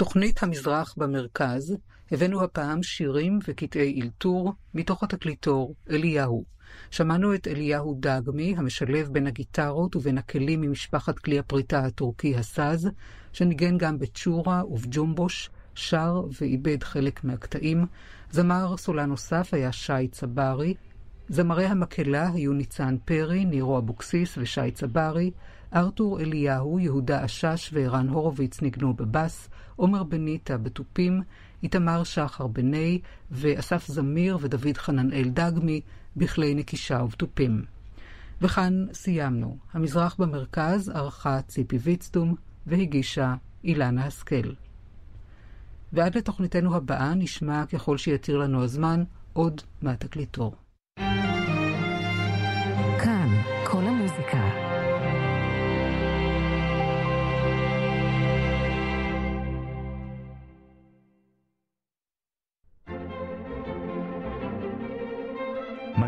בתוכנית המזרח במרכז הבאנו הפעם שירים וקטעי אלתור מתוך התקליטור אליהו. שמענו את אליהו דגמי, המשלב בין הגיטרות ובין הכלים ממשפחת כלי הפריטה הטורקי הסאז, שניגן גם בצ'ורה ובג'ומבוש, שר ואיבד חלק מהקטעים. זמר סולן נוסף היה שי צברי. זמרי המקהלה היו ניצן פרי, נירו אבוקסיס ושי צברי. ארתור אליהו, יהודה אשש וערן הורוביץ ניגנו בבס, עומר בניטה בתופים, איתמר שחר בני, ואסף זמיר ודוד חננאל דגמי בכלי נקישה ובתופים. וכאן סיימנו. המזרח במרכז ערכה ציפי ויצטום והגישה אילנה השכל. ועד לתוכניתנו הבאה נשמע, ככל שיתיר לנו הזמן, עוד מהתקליטור. כאן,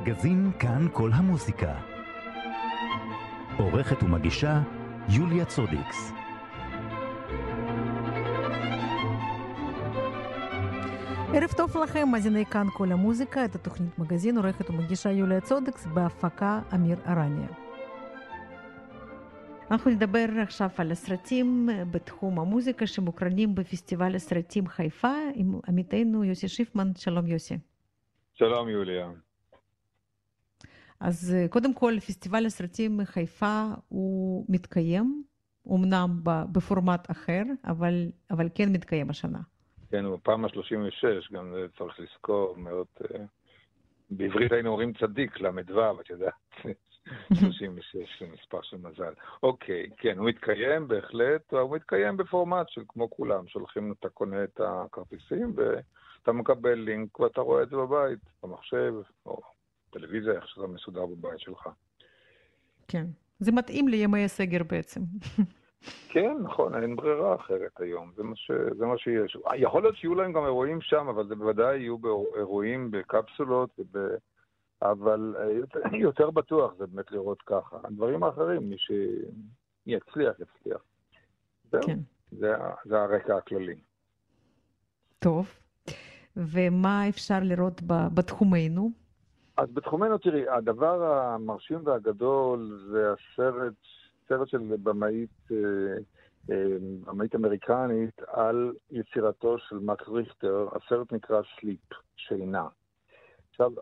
מגזין כאן כל המוזיקה. עורכת ומגישה יוליה צודיקס. ערב טוב לכם, מאזיני כאן כל המוזיקה, את התוכנית מגזין, עורכת ומגישה יוליה צודקס, בהפקה אמיר ארניה. אנחנו נדבר עכשיו על הסרטים בתחום המוזיקה שמוקרנים בפסטיבל הסרטים חיפה עם עמיתנו יוסי שיפמן. שלום יוסי. שלום יוליה. אז קודם כל, פסטיבל הסרטים חיפה הוא מתקיים, אמנם בפורמט אחר, אבל, אבל כן מתקיים השנה. כן, הוא פעם ה-36, גם זה צריך לזכור מאוד... בעברית היינו אומרים צדיק, ל"ו, את יודעת, 36 זה מספר של מזל. אוקיי, כן, הוא מתקיים בהחלט, הוא מתקיים בפורמט של כמו כולם, שולחים, אתה קונה את הכרטיסים ואתה מקבל לינק ואתה רואה את זה בבית, במחשב, או טלוויזיה, איך שזה מסודר בבית שלך. כן, זה מתאים לימי הסגר בעצם. כן, נכון, אין ברירה אחרת היום, זה מה, ש... זה מה שיש. יכול להיות שיהיו להם גם אירועים שם, אבל זה בוודאי יהיו אירועים בקפסולות, וב... אבל יותר, יותר בטוח זה באמת לראות ככה. הדברים האחרים, מי שיצליח, יצליח. זהו, כן. זה, זה הרקע הכללי. טוב, ומה אפשר לראות בתחומנו? אז בתחומנו, תראי, הדבר המרשים והגדול זה הסרט סרט של במאית, אה, אה, במאית אמריקנית על יצירתו של מקס ריכטר, הסרט נקרא סליפ, שינה. עכשיו,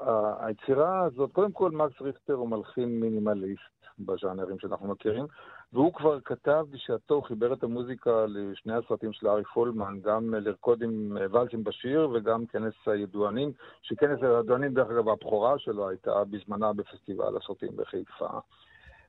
היצירה הזאת, קודם כל מקס ריכטר הוא מלחין מינימליסט בז'אנרים שאנחנו מכירים, והוא כבר כתב בשעתו, חיבר את המוזיקה לשני הסרטים של ארי פולמן, גם לרקוד עם ולסים בשיר וגם כנס הידוענים, שכנס הידוענים, דרך אגב, הבכורה שלו הייתה בזמנה בפסטיבל הסרטים בחיפה.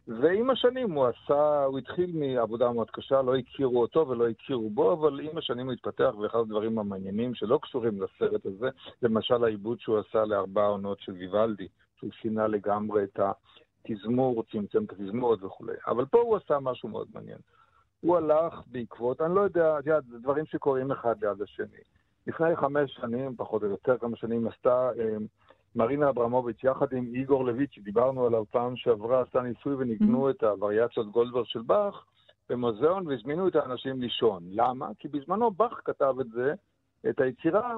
ועם השנים הוא עשה, הוא התחיל מעבודה מאוד קשה, לא הכירו אותו ולא הכירו בו, אבל עם השנים הוא התפתח, ואחד הדברים המעניינים שלא קשורים לסרט הזה, למשל העיבוד שהוא עשה לארבע עונות של ויוולדי, שהוא שינה לגמרי את התזמור, צמצם את התזמורת וכולי. אבל פה הוא עשה משהו מאוד מעניין. הוא הלך בעקבות, אני לא יודע, את יודעת, דברים שקורים אחד ליד השני. לפני חמש שנים, פחות או יותר כמה שנים, עשתה... אה, מרינה אברמוביץ', יחד עם איגור לויץ', שדיברנו עליו פעם שעברה, עשתה ניסוי וניגנו mm-hmm. את הווריאציות גולדברג של באך במוזיאון והזמינו את האנשים לישון. למה? כי בזמנו באך כתב את זה, את היצירה,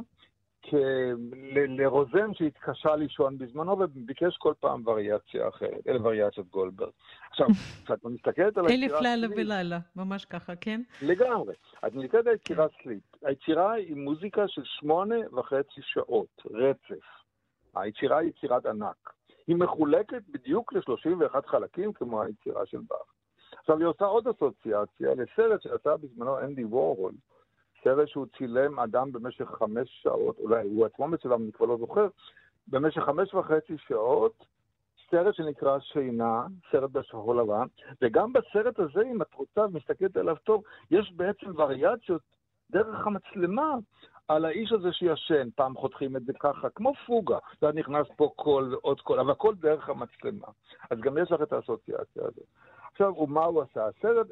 לרוזן שהתקשה לישון בזמנו וביקש כל פעם וריאציה אחרת. אלה וריאציות גולדברג. עכשיו, כשאת מסתכלת על היצירה... אלף לילה ולילה, ממש ככה, כן? לגמרי. את מסתכלת על היצירה סליפ. היצירה היא מוזיקה של שמונה וחצי שעות, רצף. היצירה היא יצירת ענק. היא מחולקת בדיוק ל-31 חלקים כמו היצירה של באך. עכשיו, היא עושה עוד אסוציאציה לסרט שעשה בזמנו אנדי וורהול, סרט שהוא צילם אדם במשך חמש שעות, אולי הוא עצמו מצולם, אני כבר לא זוכר, במשך חמש וחצי שעות, סרט שנקרא שינה, סרט בשחור לבן, וגם בסרט הזה, אם את רוצה ומסתכלת עליו טוב, יש בעצם וריאציות דרך המצלמה על האיש הזה שישן, פעם חותכים את זה ככה, כמו פוגה, נכנס פה קול ועוד קול, אבל הכל דרך המצלמה. אז גם יש לך את האסוציאציה הזאת. עכשיו, ומה הוא עשה? הסרט,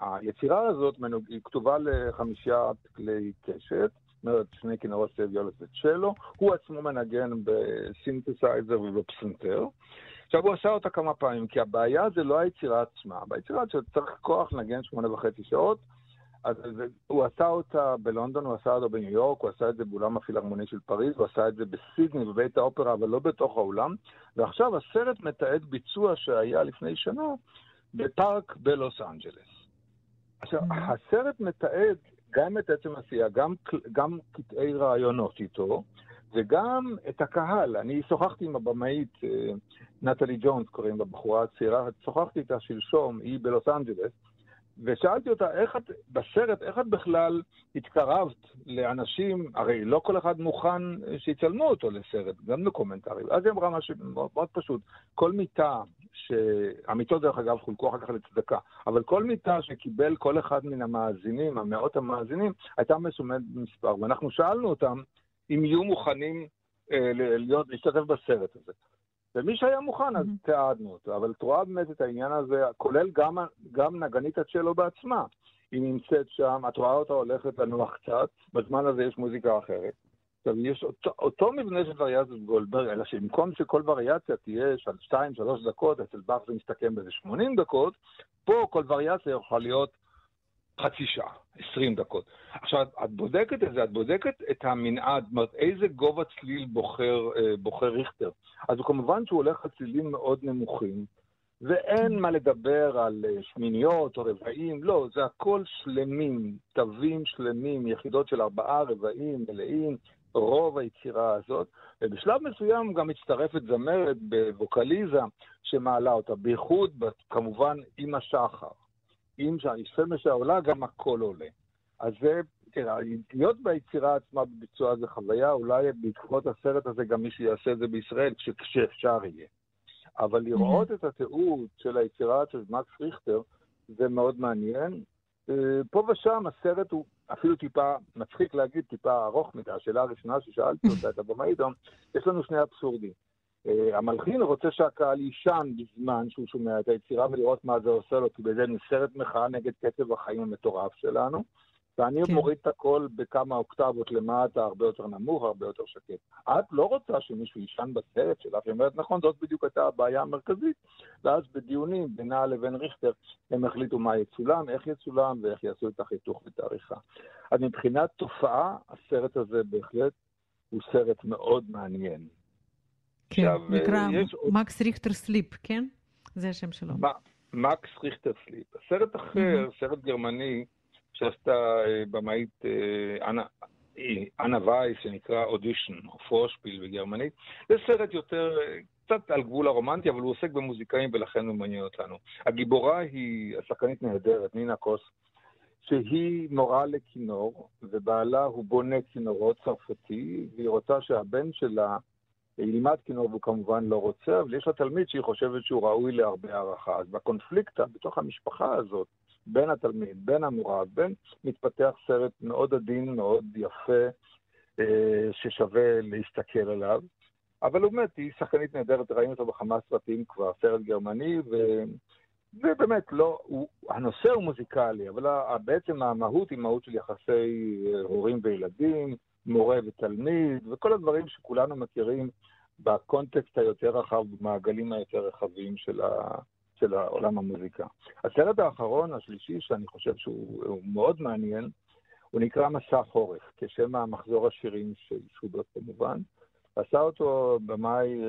היצירה הזאת היא כתובה לחמישה כלי קשת, זאת אומרת, שני כינורות ושתי ויולות וצ'לו, הוא עצמו מנגן בסינתסייזר ובפסנתר. עכשיו, הוא עשה אותה כמה פעמים, כי הבעיה זה לא היצירה עצמה, ביצירה שצריך כוח לנגן שמונה וחצי שעות, אז הוא עשה אותה בלונדון, הוא עשה אותה בניו יורק, הוא עשה את זה באולם הפילהרמוני של פריז, הוא עשה את זה בסידני, בבית האופרה, אבל לא בתוך האולם. ועכשיו הסרט מתעד ביצוע שהיה לפני שנה בפארק בלוס אנג'לס. עכשיו, mm-hmm. הסרט מתעד גם את עצם העשייה, גם, גם קטעי רעיונות איתו, וגם את הקהל. אני שוחחתי עם הבמאית, אה, נטלי ג'ונס קוראים לה, בחורה צעירה, שוחחתי איתה שלשום, היא בלוס אנג'לס, ושאלתי אותה, איך את, בסרט, איך את בכלל התקרבת לאנשים, הרי לא כל אחד מוכן שיצלמו אותו לסרט, גם דוקומנטרי. אז היא אמרה משהו מאוד, מאוד פשוט, כל מיטה, שהמיטות דרך אגב חולקו אחר כך לצדקה, אבל כל מיטה שקיבל כל אחד מן המאזינים, המאות המאזינים, הייתה מסומנת במספר, ואנחנו שאלנו אותם אם יהיו מוכנים אה, להיות, להשתתף בסרט הזה. ומי שהיה מוכן, אז mm-hmm. תיעדנו אותו. אבל את רואה באמת את העניין הזה, כולל גם, גם נגנית הצ'לו בעצמה. היא נמצאת שם, את רואה אותה הולכת לנוח קצת, בזמן הזה יש מוזיקה אחרת. עכשיו, יש אותו, אותו מבנה של וריאציית גולדברג, אלא שבמקום שכל וריאציה תהיה של 2-3 דקות, אצל באך זה מסתכם באיזה 80 דקות, פה כל וריאציה יכולה להיות חצי שעה, 20 דקות. עכשיו, את בודקת את זה, את בודקת את המנעד, זאת אומרת, איזה גובה צליל בוחר, אה, בוחר ריכטר. אז כמובן שהוא הולך על צלילים מאוד נמוכים, ואין מה לדבר על אה, שמיניות או רבעים, לא, זה הכל שלמים, תווים שלמים, יחידות של ארבעה רבעים מלאים, רוב היצירה הזאת, ובשלב מסוים גם מצטרפת זמרת בווקליזה שמעלה אותה, בייחוד כמובן עם השחר. אם שהשמש העולה, גם הכל עולה. אז זה, תראה, להיות ביצירה עצמה בביצוע זה חוויה, אולי בעקבות הסרט הזה גם מישהו יעשה את זה בישראל, כשאפשר יהיה. אבל לראות mm-hmm. את התיעוד של היצירה של מקס ריכטר, זה מאוד מעניין. אה, פה ושם הסרט הוא אפילו טיפה, מצחיק להגיד, טיפה ארוך מדי. השאלה הראשונה ששאלתי אותה, את הבמאית, יש לנו שני אבסורדים. Uh, המלחין רוצה שהקהל יישן בזמן שהוא שומע את היצירה ולראות מה זה עושה לו, כי בזה נסרט מחאה נגד קצב החיים המטורף שלנו. ואני כן. מוריד את הכל בכמה אוקטבות למטה, הרבה יותר נמוך, הרבה יותר שקט. את לא רוצה שמישהו יישן בסרט שלך, היא אומרת, נכון, זאת בדיוק הייתה הבעיה המרכזית. ואז בדיונים בינה לבין ריכטר, הם החליטו מה יצולם, איך יצולם ואיך יעשו את החיתוך ואת העריכה. אז מבחינת תופעה, הסרט הזה בהחלט הוא סרט מאוד מעניין. כן, עכשיו, נקרא מקס ריכטר Sleep, כן? זה השם שלו. מקס ריכטר Sleep. סרט אחר, mm-hmm. סרט גרמני, שעשתה אה, במאית אה, אינה, אינה וייס, שנקרא אודישן, או Vorspiel בגרמנית. זה סרט יותר, אה, קצת על גבול הרומנטי, אבל הוא עוסק במוזיקאים ולכן הוא מעניין אותנו. הגיבורה היא השחקנית נהדרת, נינה הוס, שהיא מורה לכינור, ובעלה הוא בונה כינורות צרפתי, והיא רוצה שהבן שלה ילמד כינור והוא כמובן לא רוצה, אבל יש לה תלמיד שהיא חושבת שהוא ראוי להרבה הערכה. אז בקונפליקטה, בתוך המשפחה הזאת, בין התלמיד, בין המורה, בין מתפתח סרט מאוד עדין, מאוד יפה, אה, ששווה להסתכל עליו. אבל הוא באמת, היא שחקנית נהדרת, ראינו אותו בכמה סרטים כבר, סרט גרמני, ו... ובאמת, לא, הוא, הנושא הוא מוזיקלי, אבל בעצם המהות היא מהות של יחסי אה, הורים וילדים, מורה ותלמיד, וכל הדברים שכולנו מכירים בקונטקסט היותר רחב, במעגלים היותר רחבים של, ה, של העולם המוזיקה. הסרט האחרון, השלישי, שאני חושב שהוא מאוד מעניין, הוא נקרא מסע חורף, כשם המחזור השירים של שוברט כמובן. עשה אותו במאי,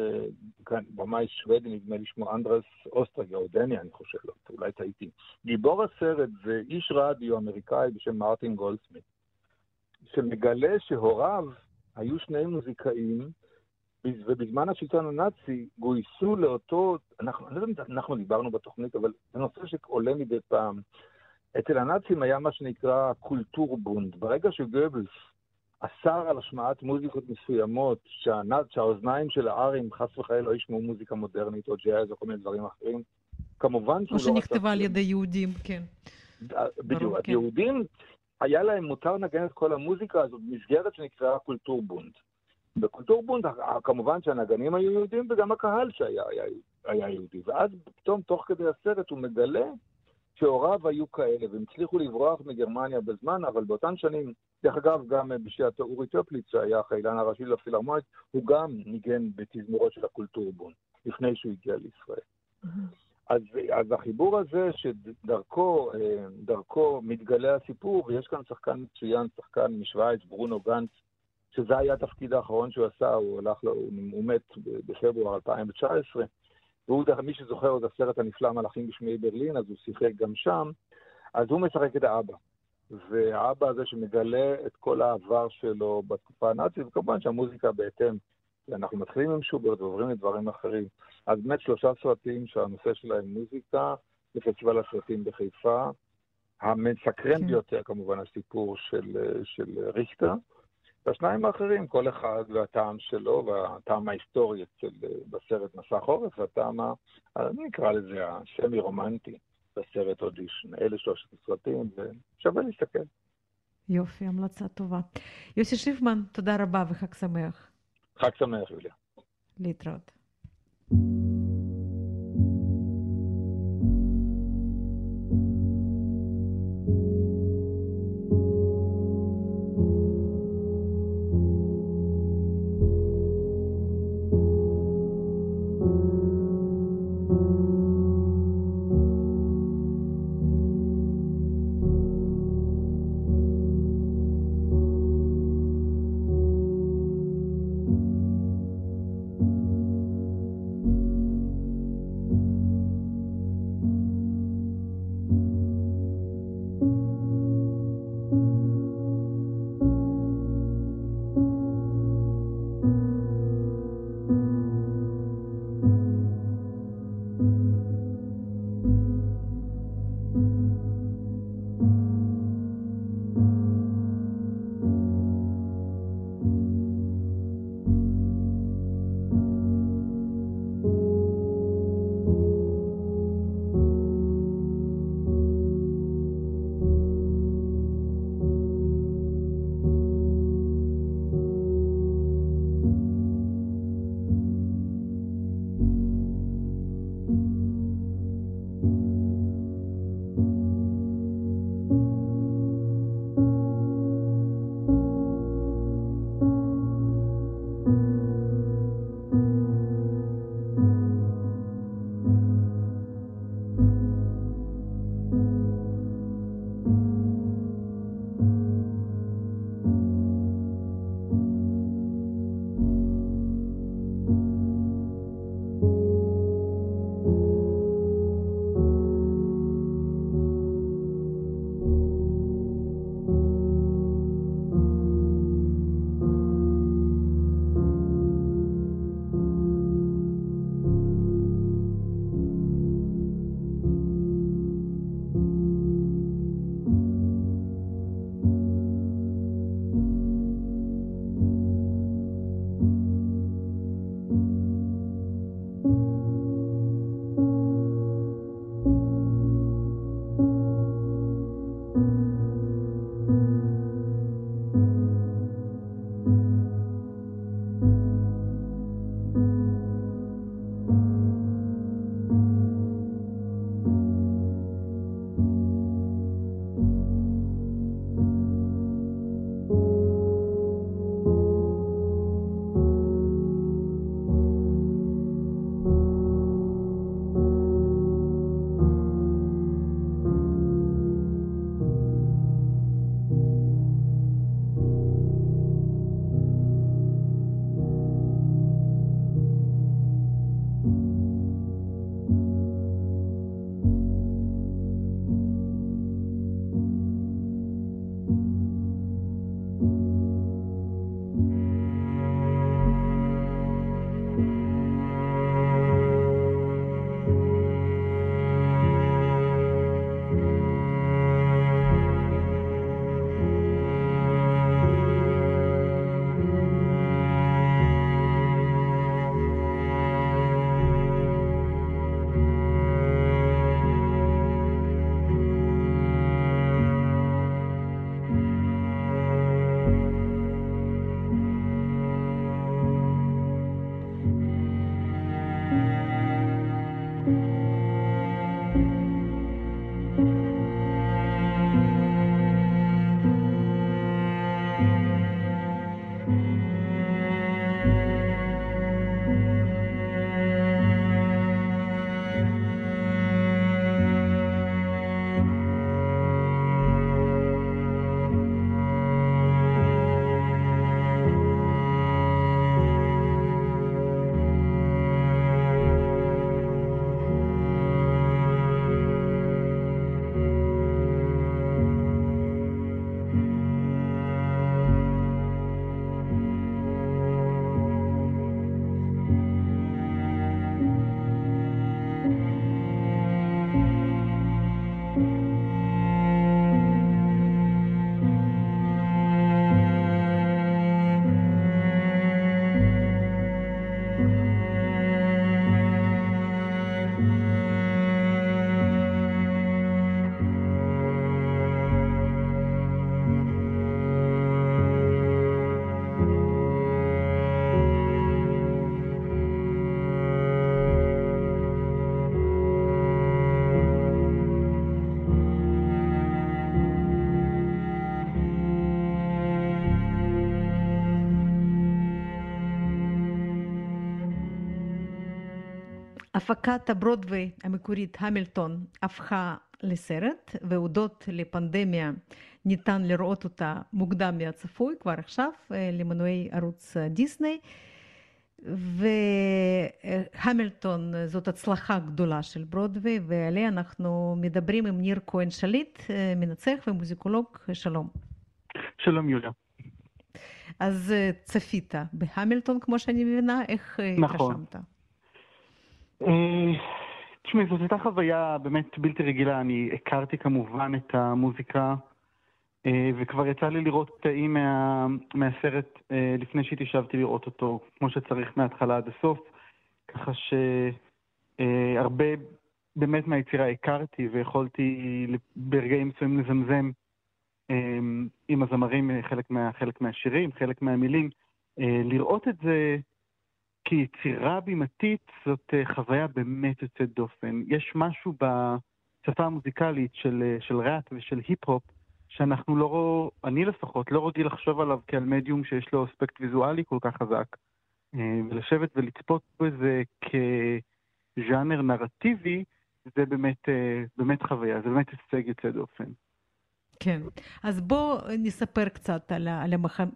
במאי שוודי, נדמה לי שמו אנדרס אוסטרגר, או דני, אני חושב, לא, אולי טעיתי. גיבור הסרט זה איש רדיו אמריקאי בשם מרטין גולדסמית. שמגלה שהוריו היו שני מוזיקאים, ובזמן השלטון הנאצי גויסו לאותו, אנחנו, אני לא יודע אם אנחנו דיברנו בתוכנית, אבל זה נושא שעולה מדי פעם. אצל הנאצים היה מה שנקרא קולטורבונד. ברגע שגבלס אסר על השמעת מוזיקות מסוימות, שהנאצ, שהאוזניים של הארים חס וחלילה לא ישמעו מוזיקה מודרנית או ג'אז או כל מיני דברים אחרים, כמובן שהוא לא... או שנכתבה על ידי יהודים, כן. בדיוק. כן. יהודים היה להם מותר לנגן את כל המוזיקה הזאת במסגרת שנקראה קולטורבונד. בקולטורבונד כמובן שהנגנים היו יהודים וגם הקהל שהיה היה, היה יהודי. ואז פתאום תוך כדי הסרט הוא מגלה שהוריו היו כאלה, והם הצליחו לברוח מגרמניה בזמן, אבל באותן שנים, דרך אגב, גם בשעתו אורי טופליץ, שהיה החלילן הראשי לפילהרמונית, הוא גם ניגן בתזמורות של הקולטורבונד, לפני שהוא הגיע לישראל. אז, אז החיבור הזה שדרכו דרכו מתגלה הסיפור, ויש כאן שחקן מצוין, שחקן משוויץ, ברונו גנץ, שזה היה התפקיד האחרון שהוא עשה, הוא הלך, לו, הוא מת בפברואר 2019, והוא, מי שזוכר את הסרט הנפלא מלאכים בשמי ברלין, אז הוא שיחק גם שם, אז הוא משחק את האבא. והאבא הזה שמגלה את כל העבר שלו בתקופה הנאצית, וכמובן שהמוזיקה בהתאם. אנחנו מתחילים עם שוברט ועוברים לדברים אחרים. אז באמת שלושה סרטים שהנושא שלהם מוזיקה, בפסטיבל הסרטים בחיפה. המסקרן כן. ביותר כמובן הסיפור של, של ריכטר. והשניים האחרים, כל אחד והטעם שלו, והטעם ההיסטורי אצל, בסרט מסע חורף, והטעם, אני אקרא לזה הסמי-רומנטי בסרט אודישן. אלה שלושת הסרטים, ושווה להסתכל. יופי, המלצה טובה. יוסי שיפמן, תודה רבה וחג שמח. חג שמח, יוליה. להתראות. הפקת הברודוויי המקורית המילטון הפכה לסרט, והודות לפנדמיה ניתן לראות אותה מוקדם מהצפוי כבר עכשיו למנועי ערוץ דיסני. והמילטון זאת הצלחה גדולה של ברודווי, ועליה אנחנו מדברים עם ניר כהן שליט, מנצח ומוזיקולוג, שלום. שלום יוליה. אז צפית בהמילטון, כמו שאני מבינה, איך נכון. התרשמת? תשמעי, זאת הייתה חוויה באמת בלתי רגילה. אני הכרתי כמובן את המוזיקה, וכבר יצא לי לראות קטעים מה, מהסרט לפני שהתיישבתי לראות אותו, כמו שצריך מההתחלה עד הסוף, ככה שהרבה באמת מהיצירה הכרתי ויכולתי ברגעים מסוימים לזמזם עם הזמרים חלק, מה, חלק מהשירים, חלק מהמילים. לראות את זה כיצירה בימתית זאת חוויה באמת יוצאת דופן. יש משהו בשפה המוזיקלית של, של ראפ ושל היפ-הופ שאנחנו לא, אני לפחות, לא רגיל לחשוב עליו כעל מדיום שיש לו אספקט ויזואלי כל כך חזק. ולשבת ולצפות בזה כז'אנר נרטיבי, זה באמת, באמת חוויה, זה באמת הישג יוצא דופן. כן, אז בואו נספר קצת על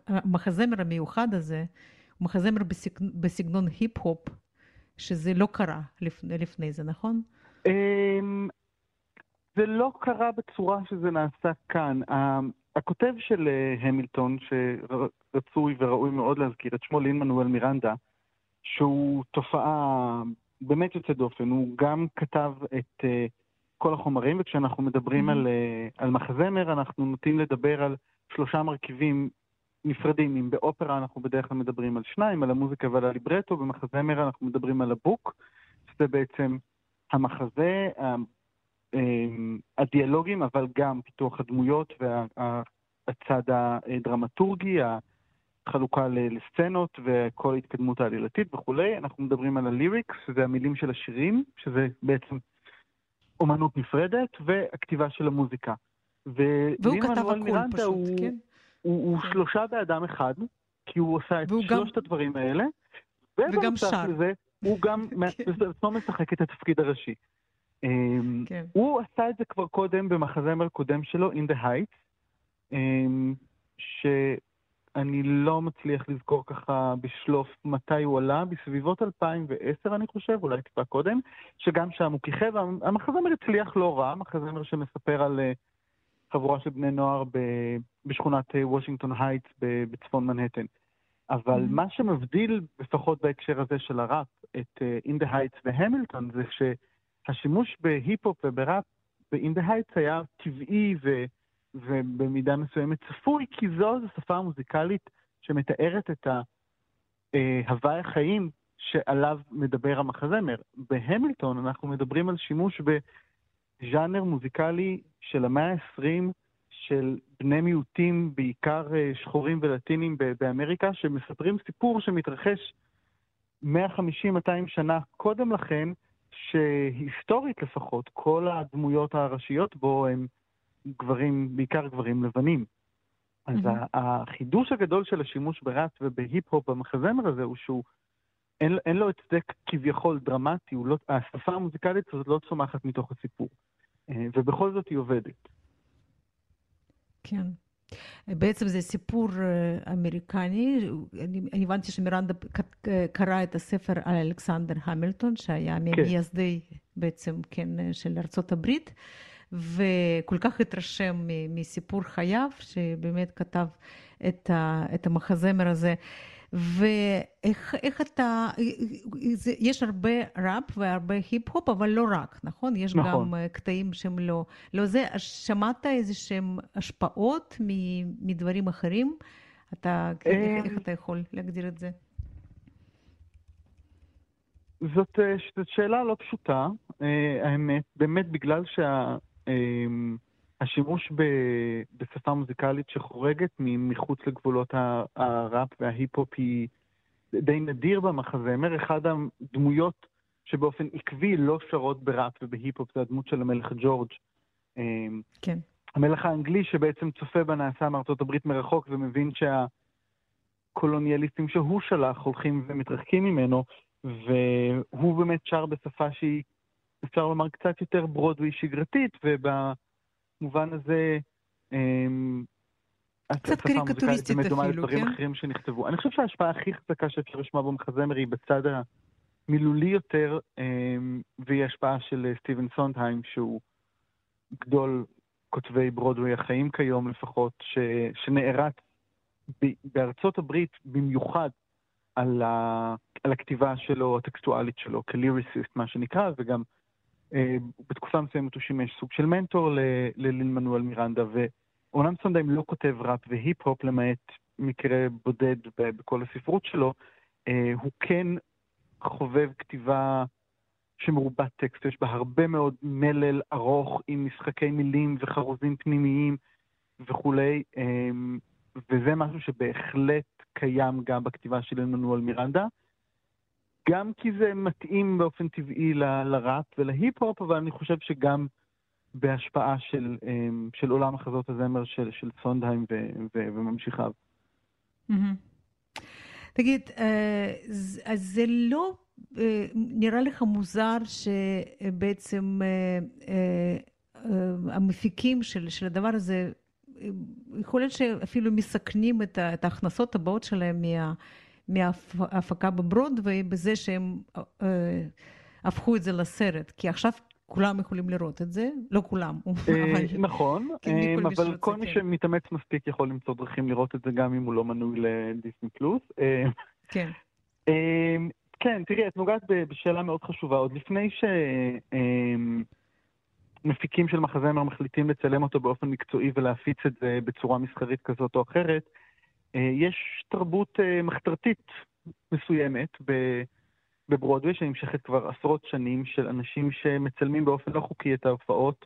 המחזמר המיוחד הזה. מחזמר בסגנון היפ-הופ, שזה לא קרה לפני, לפני זה, נכון? זה לא קרה בצורה שזה נעשה כאן. הכותב של המילטון, שרצוי וראוי מאוד להזכיר, את שמו לין מנואל מירנדה, שהוא תופעה באמת יוצאת דופן. הוא גם כתב את כל החומרים, וכשאנחנו מדברים mm-hmm. על, על מחזמר, אנחנו נוטים לדבר על שלושה מרכיבים נפרדים. אם באופרה אנחנו בדרך כלל מדברים על שניים, על המוזיקה ועל הליברטו, במחזמר אנחנו מדברים על הבוק, שזה בעצם המחזה, אמ, הדיאלוגים, אבל גם פיתוח הדמויות והצד הדרמטורגי, החלוקה לסצנות וכל ההתקדמות העלילתית וכולי. אנחנו מדברים על הליריקס, שזה המילים של השירים, שזה בעצם אומנות נפרדת, והכתיבה של המוזיקה. והוא כתב הכול פשוט, הוא, כן? הוא, הוא כן. שלושה באדם אחד, כי הוא עושה את שלושת גם... הדברים האלה. וגם שר. לזה, הוא גם כן. בעצמו משחק את התפקיד הראשי. אמ, כן. הוא עשה את זה כבר קודם במחזמר קודם שלו, In the Heights, אמ, שאני לא מצליח לזכור ככה בשלוף מתי הוא עלה, בסביבות 2010 אני חושב, אולי טיפה קודם, שגם שם הוא כיכב, המחזמר הצליח לא רע, מחזמר שמספר על אה, חבורה של בני נוער בשכונת אה, וושינגטון הייטס בצפון מנהטן. אבל mm-hmm. מה שמבדיל, לפחות בהקשר הזה של הראפ, את אה, In the Heights והמילטון, זה שהשימוש בהיפ-הופ ובראפ ב-In the Heights היה טבעי ו, ובמידה מסוימת צפוי, כי זו זו שפה מוזיקלית שמתארת את ההוואי החיים שעליו מדבר המחזמר. בהמילטון אנחנו מדברים על שימוש בז'אנר מוזיקלי של המאה ה-20, של בני מיעוטים, בעיקר אה, שחורים ולטינים באמריקה, שמספרים סיפור שמתרחש 150-200 שנה קודם לכן, שהיסטורית לפחות, כל הדמויות הראשיות בו הם גברים, בעיקר גברים לבנים. אז mm-hmm. החידוש הגדול של השימוש בראפ ובהיפ-הופ במחזמר הזה הוא שהוא, אין, אין לו הצדק כביכול דרמטי, לא, השפה המוזיקלית הזאת לא צומחת מתוך הסיפור. אה, ובכל זאת היא עובדת. כן. בעצם זה סיפור אה, אמריקני, אני, אני הבנתי שמירנדה קרא את הספר על אלכסנדר המילטון, שהיה כן. ממייסדי בעצם, כן, של ארצות הברית, וכל כך התרשם מסיפור חייו, שבאמת כתב את, ה, את המחזמר הזה. ואיך אתה, זה, יש הרבה ראפ והרבה היפ-הופ, אבל לא רק, נכון? יש נכון. גם אה, קטעים שהם לא, לא זה. שמעת איזה שהם השפעות מדברים אחרים? אתה, איך, אה, איך אתה יכול להגדיר את זה? זאת, אה, זאת שאלה לא פשוטה, האמת, באמת בגלל שה... השימוש ב, בשפה מוזיקלית שחורגת מחוץ לגבולות הראפ וההיפ-הופ היא די נדיר במחזמר. אחד הדמויות שבאופן עקבי לא שרות בראפ ובהיפ-הופ זה הדמות של המלך ג'ורג'. אמ, כן. המלך האנגלי שבעצם צופה בנעשה מארצות הברית מרחוק ומבין שהקולוניאליסטים שהוא שלח הולכים ומתרחקים ממנו, והוא באמת שר בשפה שהיא, אפשר לומר, קצת יותר ברודווי שגרתית, ובמובן הזה, אמ, קצת קריקטוריסטית אפילו, כן? לדברים אחרים שנכתבו. אני חושב שההשפעה הכי חזקה שאפשר לשמוע במחזמר היא בצד המילולי יותר, אמ, והיא השפעה של סטיבן סונדהיים, שהוא גדול כותבי ברודווי החיים כיום לפחות, ש, שנערץ בארצות הברית במיוחד על, ה, על הכתיבה שלו, הטקסטואלית שלו, כליריסיסט, מה שנקרא, וגם אה, בתקופה מסוימת הוא שימש סוג של מנטור ללין מנואל מירנדה, ואומנם סונדהיים לא כותב ראפ והיפ-הופ למעט מקרה בודד בכל הספרות שלו, אה, הוא כן חובב כתיבה שמרובת טקסט, יש בה הרבה מאוד מלל ארוך עם משחקי מילים וחרוזים פנימיים וכולי, אה, וזה משהו שבהחלט קיים גם בכתיבה של עמנואל מירנדה. גם כי זה מתאים באופן טבעי ל- לראפ ולהיפ-הופ, אבל אני חושב שגם בהשפעה של, אמ, של עולם החזות הזמר של, של סונדהיים ו- ו- וממשיכיו. תגיד, אה, אז זה לא אה, נראה לך מוזר שבעצם אה, המפיקים של, של הדבר הזה יכול להיות שאפילו מסכנים את ההכנסות הבאות שלהם מה, מההפקה בברודווי בזה שהם אה, הפכו את זה לסרט, כי עכשיו כולם יכולים לראות את זה, לא כולם. אה, נכון, אה, אבל כל מי שמתאמץ מספיק יכול למצוא דרכים לראות את זה גם אם הוא לא מנוי לדיסני פלוס. כן. כן, תראי, את נוגעת בשאלה מאוד חשובה. עוד לפני ש... מפיקים של מחזמר מחליטים לצלם אותו באופן מקצועי ולהפיץ את זה בצורה מסחרית כזאת או אחרת, אה, יש תרבות אה, מחתרתית מסוימת בברודווי שנמשכת כבר עשרות שנים של אנשים שמצלמים באופן לא חוקי את ההופעות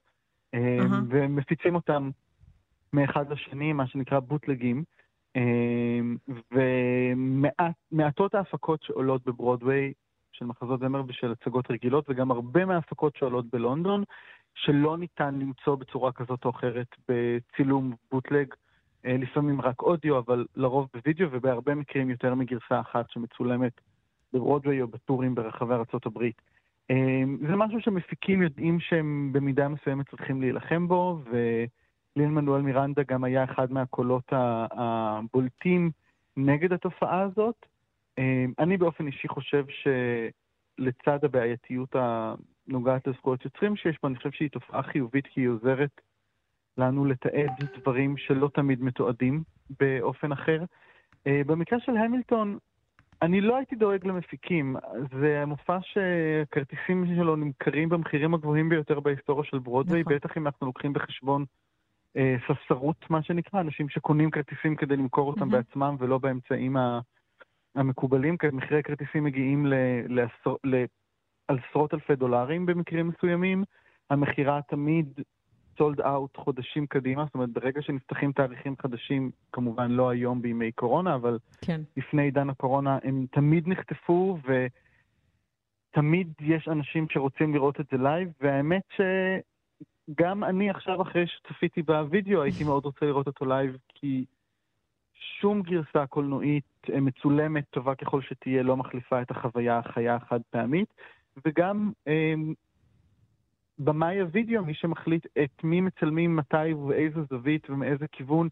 uh-huh. ומפיצים אותם מאחד לשני, מה שנקרא בוטלגים. ומעטות ההפקות שעולות בברודווי של מחזות זמר ושל הצגות רגילות, וגם הרבה מההפקות שעולות בלונדון, שלא ניתן למצוא בצורה כזאת או אחרת בצילום בוטלג, אה, לפעמים רק אודיו, אבל לרוב בווידאו, ובהרבה מקרים יותר מגרסה אחת שמצולמת בברודווי או בטורים ברחבי ארה"ב. אה, זה משהו שמפיקים יודעים שהם במידה מסוימת צריכים להילחם בו, ולין מנואל מירנדה גם היה אחד מהקולות הבולטים נגד התופעה הזאת. אה, אני באופן אישי חושב שלצד הבעייתיות נוגעת לזכויות יוצרים שיש בה, אני חושב שהיא תופעה חיובית כי היא עוזרת לנו לתעד דברים שלא תמיד מתועדים באופן אחר. Uh, במקרה של המילטון, אני לא הייתי דואג למפיקים. זה מופע שהכרטיסים שלו נמכרים במחירים הגבוהים ביותר בהיסטוריה של ברודווי, נכון. בטח אם אנחנו לוקחים בחשבון uh, ספסרות, מה שנקרא, אנשים שקונים כרטיסים כדי למכור אותם mm-hmm. בעצמם ולא באמצעים המקובלים, כי מחירי הכרטיסים מגיעים ל- לעשור, על עשרות אלפי דולרים במקרים מסוימים. המכירה תמיד סולד אאוט חודשים קדימה, זאת אומרת, ברגע שנפתחים תאריכים חדשים, כמובן לא היום בימי קורונה, אבל כן. לפני עידן הקורונה, הם תמיד נחטפו, ותמיד יש אנשים שרוצים לראות את זה live, והאמת שגם אני עכשיו, אחרי שצפיתי בווידאו, הייתי מאוד רוצה לראות אותו live, כי שום גרסה קולנועית אה, מצולמת, טובה ככל שתהיה, לא מחליפה את החוויה החיה החד פעמית. וגם אה, במאי הווידאו, מי שמחליט את מי מצלמים, מתי ובאיזה זווית ומאיזה כיוון,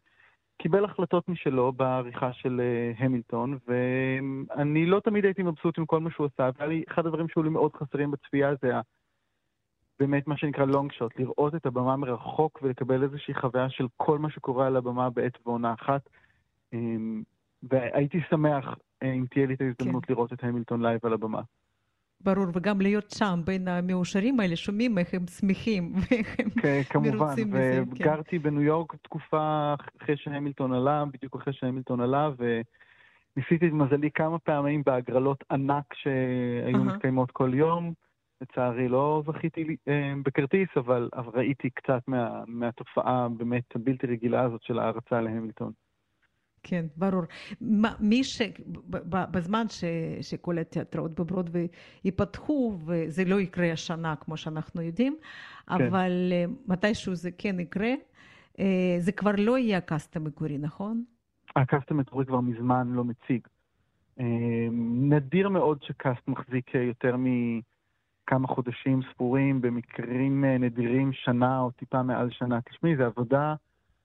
קיבל החלטות משלו בעריכה של אה, המילטון, ואני לא תמיד הייתי מבסוט עם כל מה שהוא עשה, והיה לי אחד הדברים שהיו לי מאוד חסרים בצפייה זה באמת מה שנקרא long shot, לראות את הבמה מרחוק ולקבל איזושהי חוויה של כל מה שקורה על הבמה בעת ועונה אחת. אמ, והייתי שמח אה, אם תהיה לי את ההזדמנות כן. לראות את המילטון live על הבמה. ברור, וגם להיות שם בין המאושרים האלה, שומעים איך הם שמחים ואיך הם כן, מרוצים מזה. כמובן, וגרתי כן. בניו יורק תקופה אחרי שהמילטון עלה, בדיוק אחרי שהמילטון עלה, וניסיתי את מזלי כמה פעמים בהגרלות ענק שהיו uh-huh. מתקיימות כל יום. לצערי לא זכיתי אה, בכרטיס, אבל, אבל ראיתי קצת מה, מהתופעה באמת הבלתי רגילה הזאת של ההרצה להמילטון. כן, ברור. מי ש... בזמן ש... שכל התיאטראות בברודווי ייפתחו, וזה לא יקרה השנה כמו שאנחנו יודעים, כן. אבל אה, מתישהו זה כן יקרה, אה, זה כבר לא יהיה הקאסט המקורי, נכון? הקאסט המקורי כבר מזמן לא מציג. נדיר מאוד שקאסט מחזיק יותר מכמה חודשים ספורים, במקרים נדירים שנה או טיפה מעל שנה. תשמעי, זו עבודה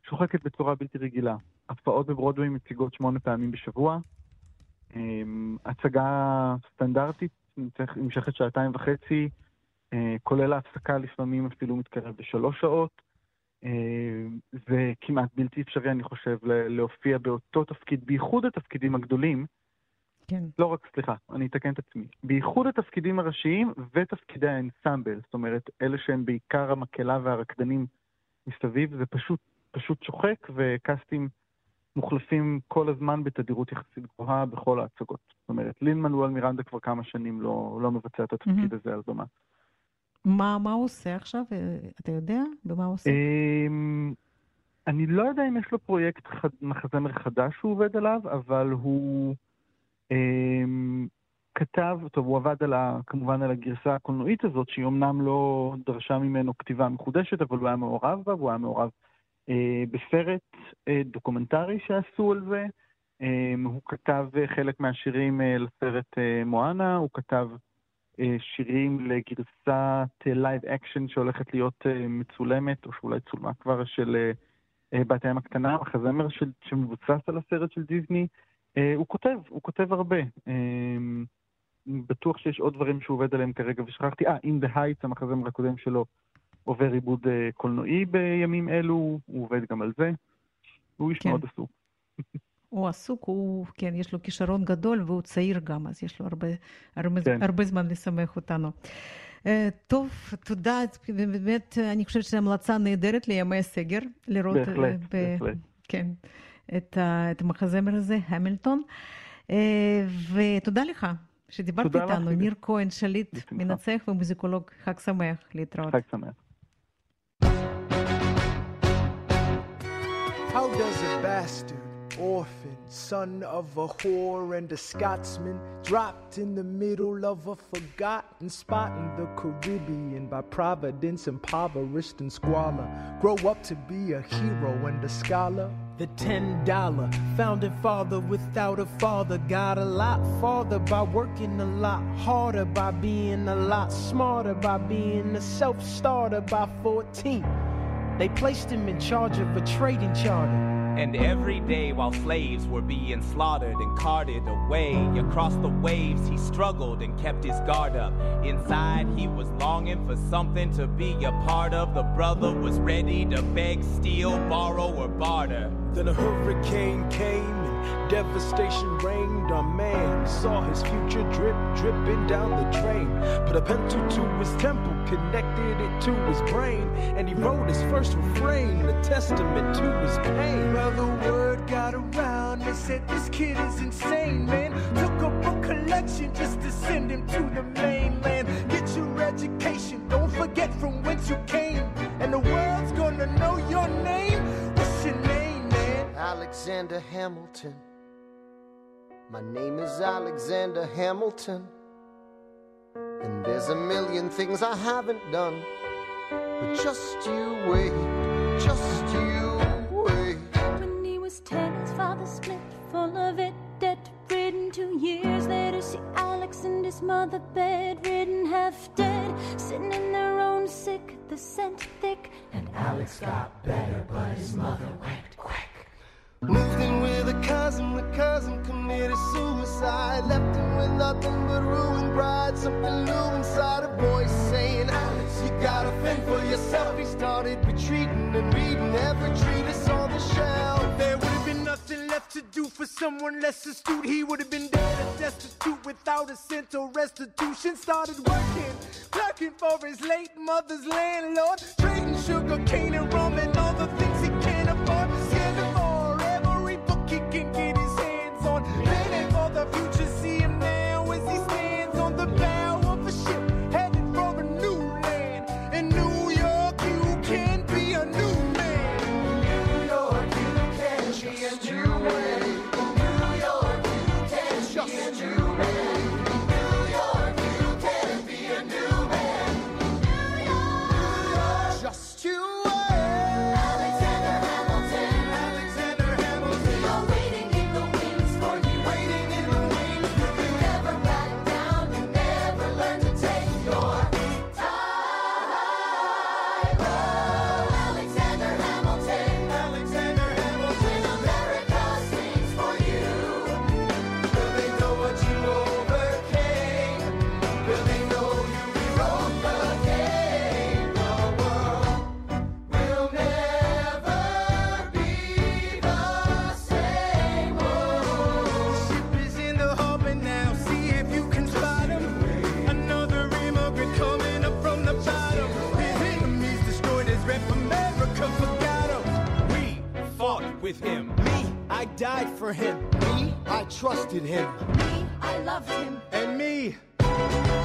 שוחקת בצורה בלתי רגילה. הפרעות בברודווי מציגות שמונה פעמים בשבוע. הצגה סטנדרטית נמשכת שעתיים וחצי, כולל ההפסקה לפעמים אפילו מתקרב בשלוש שעות. זה כמעט בלתי אפשרי, אני חושב, להופיע באותו תפקיד, בייחוד התפקידים הגדולים. כן. לא רק, סליחה, אני אתקן את עצמי. בייחוד התפקידים הראשיים ותפקידי האנסמבל, זאת אומרת, אלה שהם בעיקר המקהלה והרקדנים מסביב, זה פשוט, פשוט שוחק, וקאסטים מוחלפים כל הזמן בתדירות יחסית גבוהה בכל ההצגות. זאת אומרת, לין מנואל מירנדה כבר כמה שנים לא, לא מבצע את התפקיד mm-hmm. הזה על במה. מה, מה הוא עושה עכשיו? אתה יודע? במה הוא עושה? אמ, אני לא יודע אם יש לו פרויקט מחזמר חדש שהוא עובד עליו, אבל הוא אמ, כתב, טוב, הוא עבד על ה, כמובן על הגרסה הקולנועית הזאת, שהיא אמנם לא דרשה ממנו כתיבה מחודשת, אבל הוא היה מעורב בה, והוא היה מעורב אה, בסרט אה, דוקומנטרי שעשו על זה. אה, הוא כתב חלק מהשירים אה, לסרט אה, מואנה, הוא כתב אה, שירים לגרסת live אה, אקשן שהולכת להיות אה, מצולמת, או שאולי צולמה כבר, של בת הים הקטנה, מחזמר שמבוסס על הסרט של דיסני. הוא כותב, הוא כותב הרבה. בטוח שיש עוד דברים שהוא עובד עליהם כרגע, ושכחתי, אה, In the Heights, המחזמר הקודם שלו, עובר עיבוד קולנועי בימים אלו, הוא עובד גם על זה. הוא איש כן. מאוד עסוק. הוא עסוק, הוא, כן, יש לו כישרון גדול והוא צעיר גם, אז יש לו הרבה, הרבה, כן. הרבה זמן לשמח אותנו. Uh, טוב, תודה. באמת, אני חושבת שזו המלצה נהדרת לימי הסגר, לראות בהחלט, uh, ב, בהחלט. כן, את, uh, את המחזמר הזה, המילטון. ותודה לך שדיברת איתנו, לך, ניר כהן, שליט, מנצח ומוזיקולוג. חג שמח להתראות. חג שמח. How does a bastard orphan, son of a whore and a Scotsman, dropped in the middle of a forgotten spot in the Caribbean by providence, impoverished and squalor. Grow up to be a hero and a scholar. The ten dollar founding father without a father got a lot farther by working a lot harder, by being a lot smarter, by being a self starter by 14. They placed him in charge of a trading charter. And every day while slaves were being slaughtered and carted away across the waves, he struggled and kept his guard up. Inside, he was longing for something to be a part of. The brother was ready to beg, steal, borrow, or barter. Then a hurricane came and Devastation reigned on man. Saw his future drip, dripping down the drain. Put a pencil to his temple, connected it to his brain. And he wrote his first refrain, a testament to his pain. Well, the word got around. They said this kid is insane, man. Took up a collection just to send him to the mainland. Get your education, don't forget from whence you came. And the world's gonna know your name. What's your name, man? Alexander Hamilton. My name is Alexander Hamilton, and there's a million things I haven't done. But just you wait, just you wait. When he was ten, his father split, full of it, debt ridden. Two years later, see Alex and his mother bedridden, half dead, sitting in their own sick, the scent thick. And Alex got better, but his mother went quick. Moved in with a cousin, the cousin committed suicide. Left him with nothing but ruined pride. Something new inside a voice saying, Alex, you gotta fend for yourself. He started retreating and reading every treatise on the shelf. There would have been nothing left to do for someone less astute. He would have been dead and destitute without a cent or restitution. Started working, clerking for his late mother's landlord. Trading sugar cane and rum and all the the future, died for him. Me, I trusted him. Me, I loved him. And me,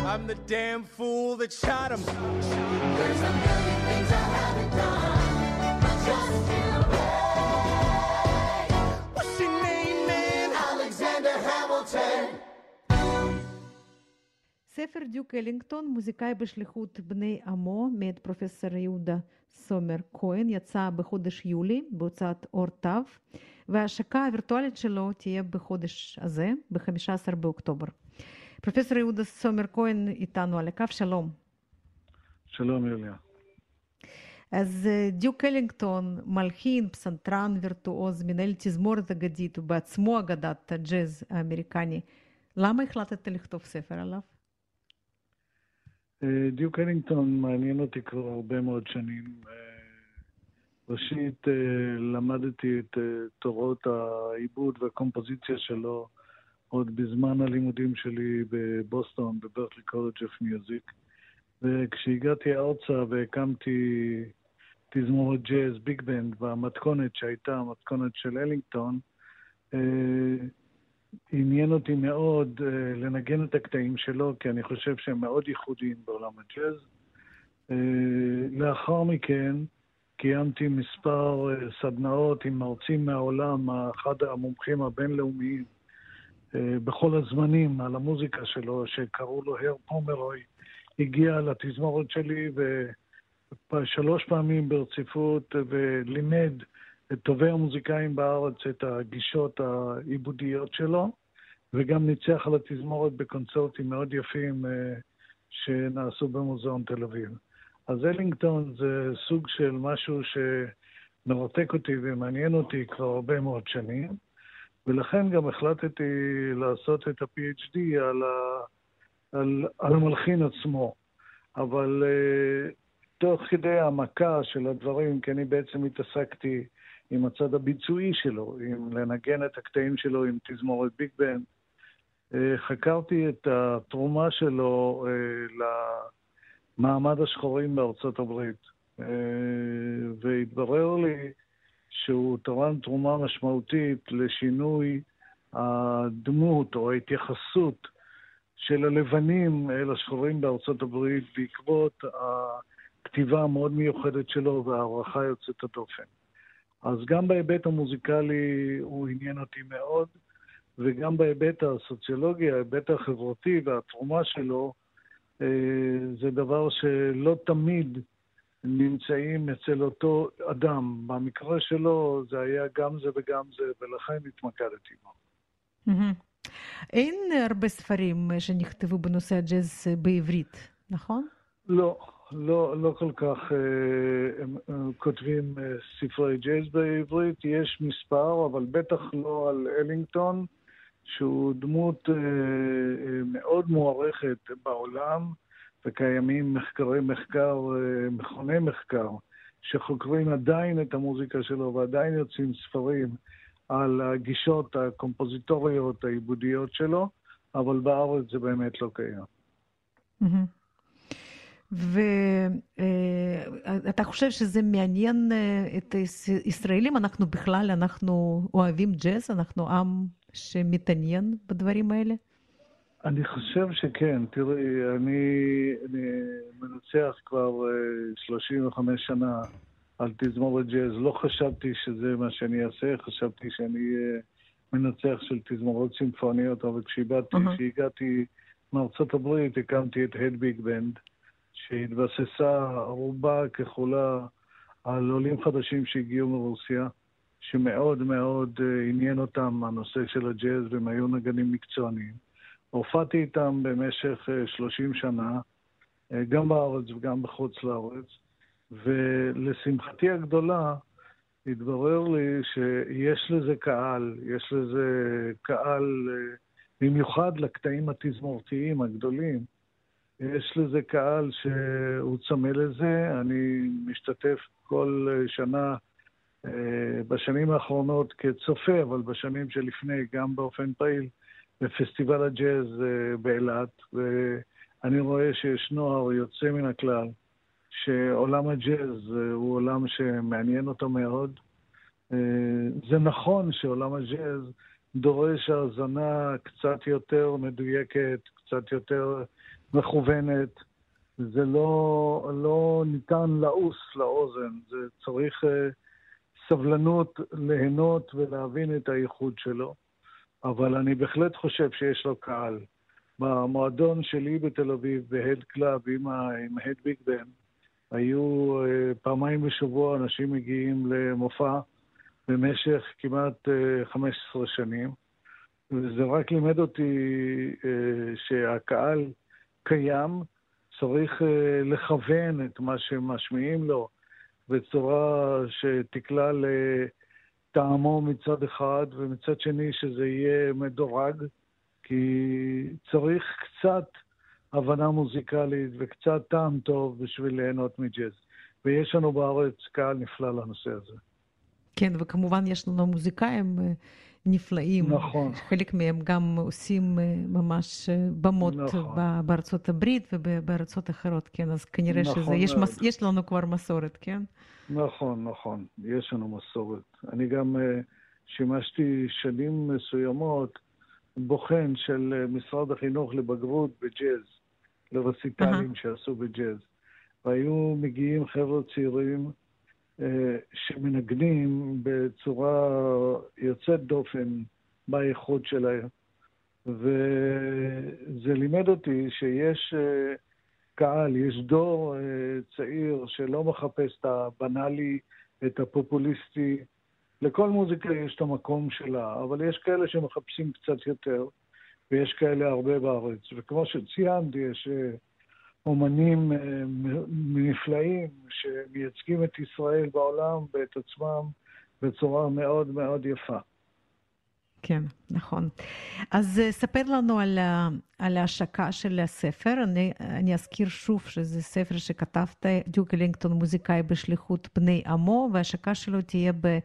I'm the damn fool that shot him. There's a million things I haven't done, but just to pay. What's your name, man? Alexander Hamilton. ספר דיוק אלינגטון, מוזיקאי בשליחות בני עמו, מאת פרופסור יהודה סומר כהן, יצא בחודש יולי בהוצאת אור תו, וההשקה הווירטואלית שלו תהיה בחודש הזה, ב-15 באוקטובר. פרופסור יהודה סומר כהן איתנו על הקו, שלום. שלום יוליה. אז דיוק אלינגטון, מלחין, פסנתרן, וירטואוז, מנהל תזמורת אגדית ובעצמו אגדת הג'אז האמריקני. למה החלטת לכתוב ספר עליו? דיוק אלינגטון מעניין אותי כבר הרבה מאוד שנים. ראשית, למדתי את תורות העיבוד והקומפוזיציה שלו עוד בזמן הלימודים שלי בבוסטון, ב Berklee College of Music. וכשהגעתי ארצה והקמתי תזמורת ג'אז big band במתכונת שהייתה המתכונת של אלינגטון, עניין אותי מאוד לנגן את הקטעים שלו, כי אני חושב שהם מאוד ייחודיים בעולם הג'אז. לאחר מכן קיימתי מספר uh, סדנאות עם מרצים מהעולם, אחד המומחים הבינלאומיים uh, בכל הזמנים על המוזיקה שלו, שקראו לו הר פומרוי, הגיע לתזמורת שלי ושלוש פעמים ברציפות ולימד את טובי המוזיקאים בארץ, את הגישות העיבודיות שלו, וגם ניצח על התזמורת בקונצרטים מאוד יפים שנעשו במוזיאון תל אביב. אז אלינגטון זה סוג של משהו שמרתק אותי ומעניין אותי כבר הרבה מאוד שנים, ולכן גם החלטתי לעשות את ה-PhD על, ה... על, על המלחין עצמו. אבל uh, תוך כדי העמקה של הדברים, כי אני בעצם התעסקתי עם הצד הביצועי שלו, עם לנגן את הקטעים שלו עם תזמורת ביג בן. חקרתי את התרומה שלו למעמד השחורים בארצות הברית, והתברר לי שהוא תרם תרומה משמעותית לשינוי הדמות או ההתייחסות של הלבנים אל השחורים בארצות הברית בעקבות הכתיבה המאוד מיוחדת שלו וההערכה יוצאת הדופן. אז גם בהיבט המוזיקלי הוא עניין אותי מאוד, וגם בהיבט הסוציולוגי, ההיבט החברתי והתרומה שלו, זה דבר שלא תמיד נמצאים אצל אותו אדם. במקרה שלו זה היה גם זה וגם זה, ולכן התמקדתי בו. אין הרבה ספרים שנכתבו בנושא הג'אז בעברית, נכון? לא, לא, לא כל כך אה, הם, כותבים אה, ספרי ג'אז בעברית, יש מספר, אבל בטח לא על אלינגטון, שהוא דמות אה, אה, מאוד מוערכת בעולם, וקיימים מחקרי מחקר, אה, מכוני מחקר, שחוקרים עדיין את המוזיקה שלו ועדיין יוצאים ספרים על הגישות הקומפוזיטוריות, העיבודיות שלו, אבל בארץ זה באמת לא קיים. ואתה חושב שזה מעניין את הישראלים? אנחנו בכלל, אנחנו אוהבים ג'אז? אנחנו עם שמתעניין בדברים האלה? אני חושב שכן. תראי, אני, אני מנצח כבר 35 שנה על תזמורת ג'אז. לא חשבתי שזה מה שאני אעשה, חשבתי שאני אהיה מנצח של תזמורות סימפוניות, אבל כשהגעתי uh-huh. מארצות הברית הקמתי את הד ביג בנד. שהתבססה רובה ככולה על עולים חדשים שהגיעו מרוסיה, שמאוד מאוד עניין אותם הנושא של הג'אז, והם היו נגנים מקצוענים. הופעתי איתם במשך 30 שנה, גם בארץ וגם בחוץ לארץ, ולשמחתי הגדולה, התברר לי שיש לזה קהל, יש לזה קהל במיוחד לקטעים התזמורתיים הגדולים. יש לזה קהל שהוא צמא לזה. אני משתתף כל שנה, בשנים האחרונות כצופה, אבל בשנים שלפני גם באופן פעיל, בפסטיבל הג'אז באילת, ואני רואה שיש נוער יוצא מן הכלל, שעולם הג'אז הוא עולם שמעניין אותו מאוד, זה נכון שעולם הג'אז דורש האזנה קצת יותר מדויקת, קצת יותר מכוונת. זה לא, לא ניתן לעוס לאוזן, זה צריך uh, סבלנות ליהנות ולהבין את הייחוד שלו. אבל אני בהחלט חושב שיש לו קהל. במועדון שלי בתל אביב, בהד קלאב עם, עם big band, היו אה, פעמיים בשבוע אנשים מגיעים למופע במשך כמעט אה, אה, 15 שנים, וזה רק לימד אותי אה, שהקהל קיים, צריך לכוון את מה שמשמיעים לו בצורה שתקלע לטעמו מצד אחד, ומצד שני שזה יהיה מדורג, כי צריך קצת הבנה מוזיקלית וקצת טעם טוב בשביל ליהנות מג'אז. ויש לנו בארץ קהל נפלא לנושא הזה. כן, וכמובן יש לנו מוזיקאים אה, נפלאים. נכון. חלק מהם גם עושים אה, ממש אה, במות נכון. בארצות הברית ובארצות אחרות, כן, אז כנראה נכון שזה, יש. מס, יש לנו כבר מסורת, כן? נכון, נכון, יש לנו מסורת. אני גם uh, שימשתי שנים מסוימות בוחן של משרד החינוך לבגרות בג'אז, לרסיטלים אהה. שעשו בג'אז. והיו מגיעים חבר'ה צעירים שמנגנים בצורה יוצאת דופן באיכות שלהם. וזה לימד אותי שיש uh, קהל, יש דור uh, צעיר שלא מחפש את הבנאלי, את הפופוליסטי. לכל מוזיקה יש את המקום שלה, אבל יש כאלה שמחפשים קצת יותר, ויש כאלה הרבה בארץ. וכמו שציינתי, יש uh, אומנים מ- נפלאים שמייצגים את ישראל בעולם ואת עצמם בצורה מאוד מאוד יפה. כן, נכון. אז אה, ספר לנו על, על ההשקה של הספר. אני, אני אזכיר שוב שזה ספר שכתבת, דיוק אלינגטון, מוזיקאי בשליחות בני עמו, וההשקה שלו תהיה ב...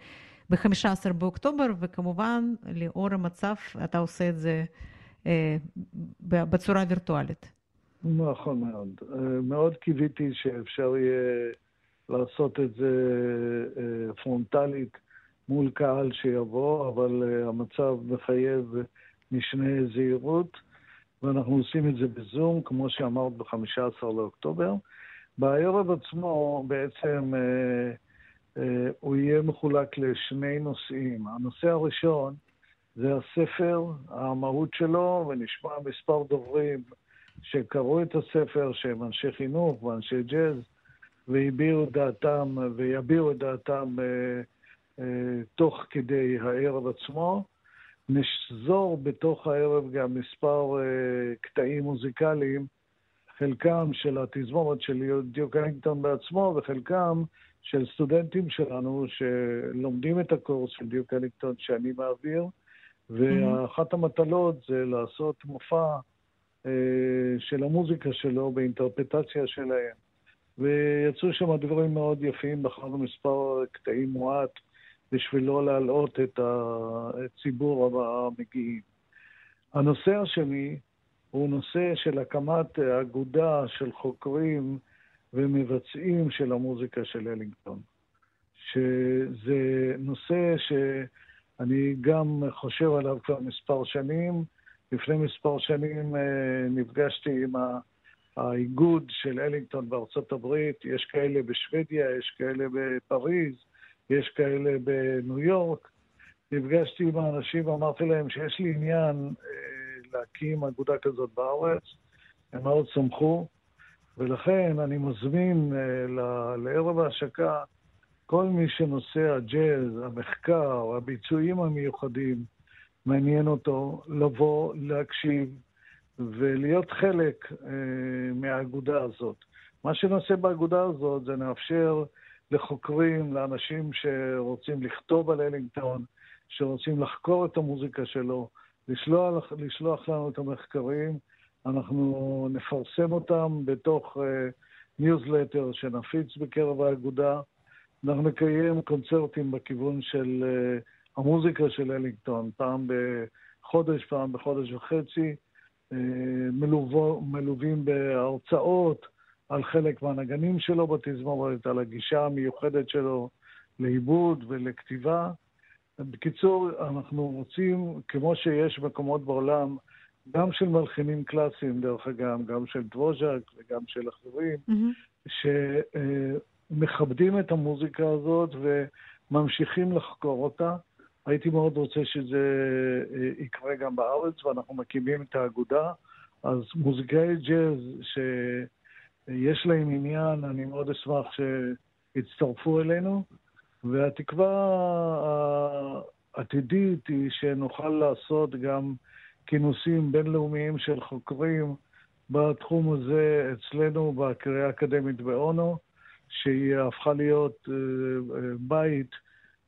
ב-15 באוקטובר, וכמובן, לאור המצב, אתה עושה את זה אה, בצורה וירטואלית. נכון מאוד. אה, מאוד קיוויתי שאפשר יהיה לעשות את זה אה, פרונטלית מול קהל שיבוא, אבל אה, המצב מחייב משנה זהירות, ואנחנו עושים את זה בזום, כמו שאמרת, ב-15 לאוקטובר. בערב עצמו בעצם הוא יהיה מחולק לשני נושאים. הנושא הראשון זה הספר, המהות שלו, ונשמע מספר דוברים שקראו את הספר, שהם אנשי חינוך ואנשי ג'אז, והביעו את דעתם, ויביעו את דעתם אה, אה, תוך כדי הערב עצמו. נשזור בתוך הערב גם מספר אה, קטעים מוזיקליים, חלקם של התזמורת של דיוק הנינגטון בעצמו, וחלקם של סטודנטים שלנו שלומדים את הקורס של דיוק הנינגטון שאני מעביר, ואחת המטלות זה לעשות מופע של המוזיקה שלו באינטרפטציה שלהם. ויצאו שם דברים מאוד יפים, בחרנו מספר קטעים מועט בשביל לא להלאות את הציבור המגיעים. הנושא השני הוא נושא של הקמת אגודה של חוקרים ומבצעים של המוזיקה של אלינגטון, שזה נושא שאני גם חושב עליו כבר מספר שנים. לפני מספר שנים אה, נפגשתי עם. האיגוד של אלינגטון בארצות הברית, יש כאלה בשוודיה, יש כאלה בפריז, יש כאלה בניו יורק. נפגשתי עם האנשים ואמרתי להם שיש לי עניין אה, להקים אגודה כזאת בארץ. הם מאוד שמחו, ולכן אני מזמין אה, לערב ההשקה כל מי שנושא הג'אז, המחקר, הביצועים המיוחדים, מעניין אותו, לבוא, להקשיב, ולהיות חלק אה, מהאגודה הזאת. מה שנעשה באגודה הזאת זה נאפשר לחוקרים, לאנשים שרוצים לכתוב על אלינגטון, שרוצים לחקור את המוזיקה שלו, לשלוח, לשלוח לנו את המחקרים. אנחנו נפרסם אותם בתוך ניוזלטר אה, שנפיץ בקרב האגודה. אנחנו נקיים קונצרטים בכיוון של אה, המוזיקה של אלינגטון, פעם בחודש, פעם בחודש וחצי. מלוו, מלווים בהרצאות על חלק מהנגנים שלו בתזמורת, על הגישה המיוחדת שלו לעיבוד ולכתיבה. בקיצור, אנחנו רוצים, כמו שיש מקומות בעולם, גם של מלחינים קלאסיים, דרך אגב, גם של דבוז'ק וגם של אחרים, mm-hmm. שמכבדים את המוזיקה הזאת וממשיכים לחקור אותה. הייתי מאוד רוצה שזה אה, יקרה גם בארץ, ואנחנו מקימים את האגודה. אז מוזיקאי ג'אז שיש להם עניין, אני מאוד אשמח שיצטרפו אלינו. והתקווה העתידית היא שנוכל לעשות גם כינוסים בינלאומיים של חוקרים בתחום הזה אצלנו בקריאה האקדמית באונו, שהיא הפכה להיות אה, אה, בית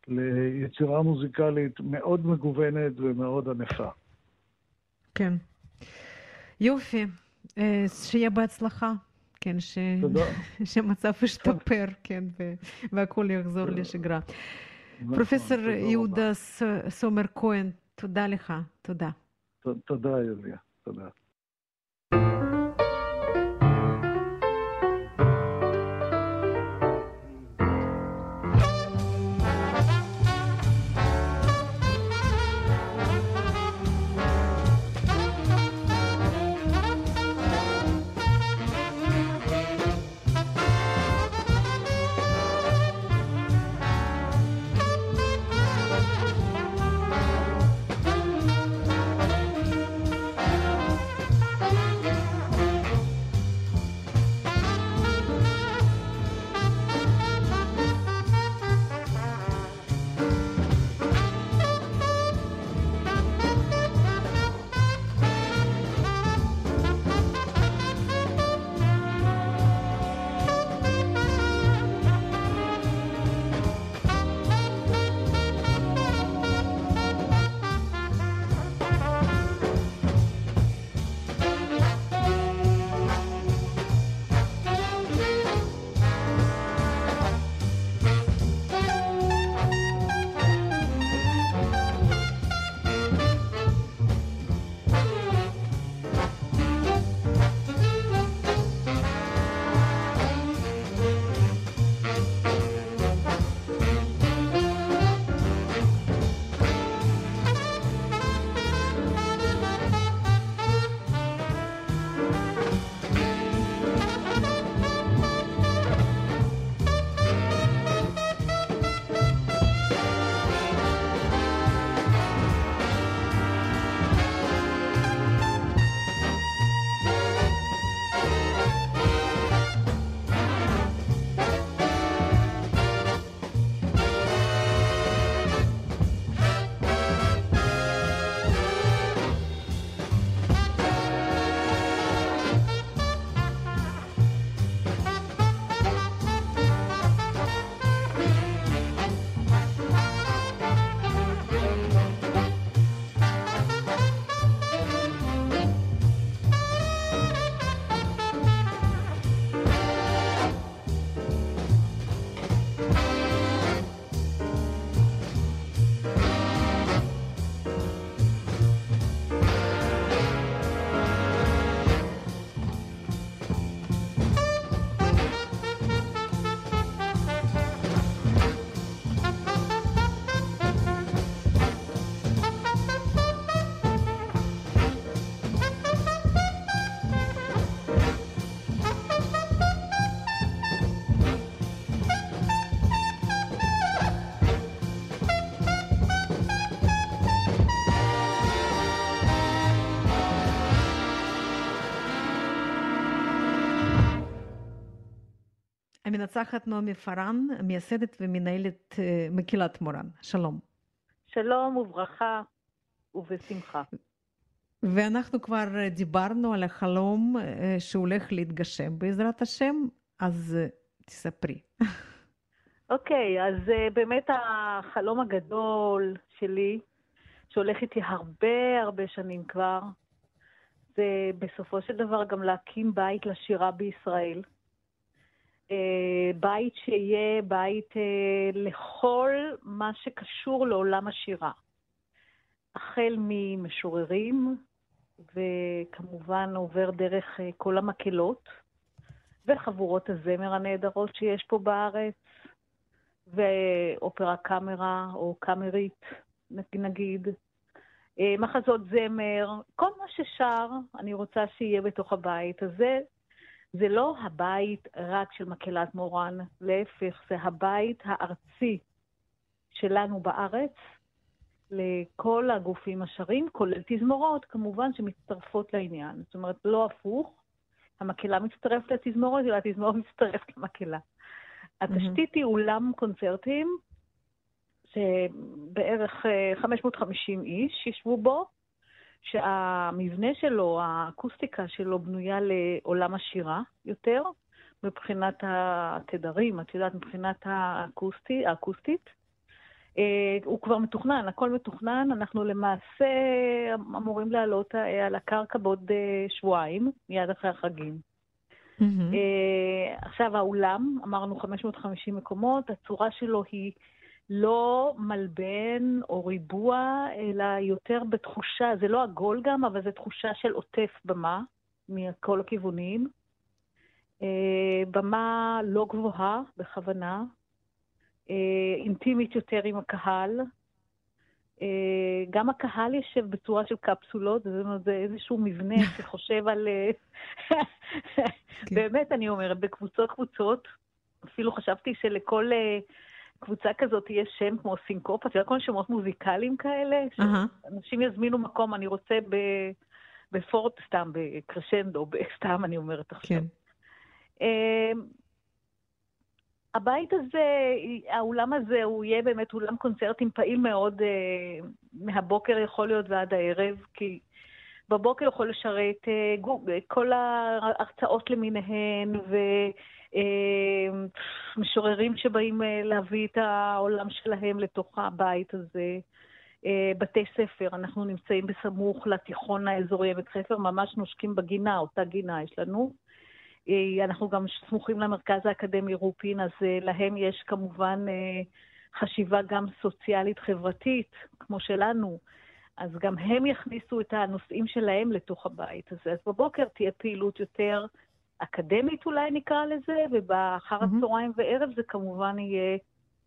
ליצירה מוזיקלית מאוד מגוונת ומאוד ענפה. כן. יופי, אה, שיהיה בהצלחה. כן, ש... שהמצב ישתפר, כן, ו... והכל יחזור לשגרה. נכון, פרופסור יהודה סומר כהן, תודה לך, תודה. תודה, יוליה, תודה. המנצחת נעמי פארן, מייסדת ומנהלת מקהלת מורן. שלום. שלום וברכה ובשמחה. ואנחנו כבר דיברנו על החלום שהולך להתגשם בעזרת השם, אז תספרי. אוקיי, okay, אז באמת החלום הגדול שלי, שהולך איתי הרבה הרבה שנים כבר, זה בסופו של דבר גם להקים בית לשירה בישראל. בית שיהיה בית לכל מה שקשור לעולם השירה. החל ממשוררים, וכמובן עובר דרך כל המקהלות, וחבורות הזמר הנהדרות שיש פה בארץ, ואופרה קאמרה או קאמרית, נגיד. אה, מחזות זמר, כל מה ששר, אני רוצה שיהיה בתוך הבית. אז זה, לא הבית רק של מקהלת מורן, להפך, זה הבית הארצי שלנו בארץ, לכל הגופים השרים, כולל תזמורות, כמובן, שמצטרפות לעניין. זאת אומרת, לא הפוך, המקהלה מצטרפת לתזמורת, אלא התזמורת מצטרפת למקהלה. התשתית היא אולם קונצרטים, שבערך אה, 550 איש ישבו בו, שהמבנה שלו, האקוסטיקה שלו בנויה לעולם השירה יותר, מבחינת התדרים, את יודעת, מבחינת האקוסטי, האקוסטית. אה, הוא כבר מתוכנן, הכל מתוכנן, אנחנו למעשה אמורים לעלות אה, על הקרקע בעוד אה, שבועיים, מיד אחרי החגים. אה, עכשיו האולם, אמרנו 550 מקומות, הצורה שלו היא לא מלבן או ריבוע, אלא יותר בתחושה, זה לא עגול גם, אבל זו תחושה של עוטף במה מכל הכיוונים. אה, במה לא גבוהה בכוונה, אה, אינטימית יותר עם הקהל. אה, גם הקהל יושב בצורה של קפסולות, זה איזשהו מבנה שחושב על... אה, באמת, אני אומרת, בקבוצות קבוצות, אפילו חשבתי שלכל קבוצה כזאת יש שם כמו סינקופ, את יודעת, כל מיני שמות מוזיקליים כאלה. שאנשים יזמינו מקום, אני רוצה ב... בפורטה סתם, בקרשנדו, סתם אני אומרת עכשיו. כן. אה, הבית הזה, האולם הזה, הוא יהיה באמת אולם קונצרטים פעיל מאוד אה, מהבוקר יכול להיות ועד הערב, כי בבוקר יכול לשרת אה, כל ההרצאות למיניהן ומשוררים שבאים אה, להביא את העולם שלהם לתוך הבית הזה. אה, בתי ספר, אנחנו נמצאים בסמוך לתיכון האזורי עמק חפר, ממש נושקים בגינה, אותה גינה יש לנו. אה, אנחנו גם סמוכים למרכז האקדמי רופין, אז אה, להם יש כמובן אה, חשיבה גם סוציאלית חברתית, כמו שלנו. אז גם הם יכניסו את הנושאים שלהם לתוך הבית הזה. אז בבוקר תהיה פעילות יותר אקדמית אולי נקרא לזה, ובאחר. הצהריים וערב זה כמובן יהיה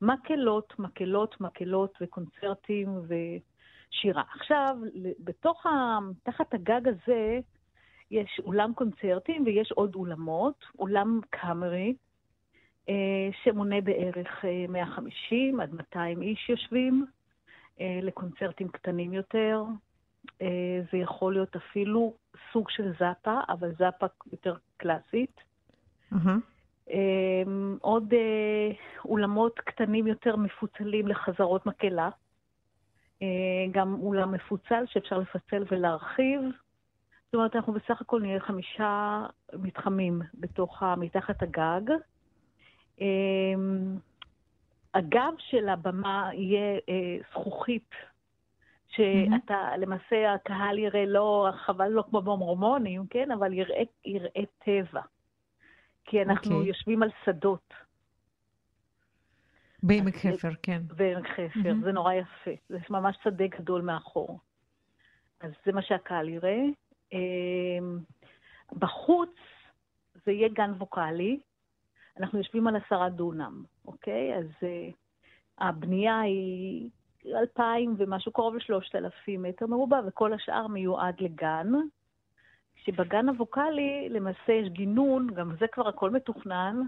מקהלות, מקהלות, מקהלות וקונצרטים ושירה. עכשיו, בתוך ה... תחת הגג הזה, יש אולם קונצרטים ויש עוד אולמות, אולם קאמרי, אה, שמונה בערך אה, 150 עד 200 איש יושבים, אה, לקונצרטים קטנים יותר. אה, זה יכול להיות אפילו סוג של זאפה, אבל זאפה יותר קלאסית. אה, עוד אה, אולמות קטנים יותר מפוצלים לחזרות מקהלה. אה, גם אולם מפוצל שאפשר לפצל ולהרחיב. זאת אומרת, אנחנו בסך הכל נהיה חמישה מתחמים בתוך, מתחת הגג. אמ, הגב של הבמה יהיה זכוכית, שאתה, למעשה הקהל יראה לא, חבל לא כמו במורמונים, כן? אבל יראה, יראה טבע. כי אנחנו אוקיי. יושבים על שדות בעמק חפר, כן. בעמק חפר, מהמם. זה נורא יפה. זה ממש שדה גדול מאחור. אז זה מה שהקהל יראה. אמ, בחוץ זה יהיה גן ווקאלי. אנחנו יושבים על עשרה דונם, אוקיי? אז uh, הבנייה היא אלפיים ומשהו, קרוב לשלושת אלפים מטר מרובע, וכל השאר מיועד לגן. כשבגן הווקאלי למעשה יש גינון, גם זה כבר הכל מתוכנן,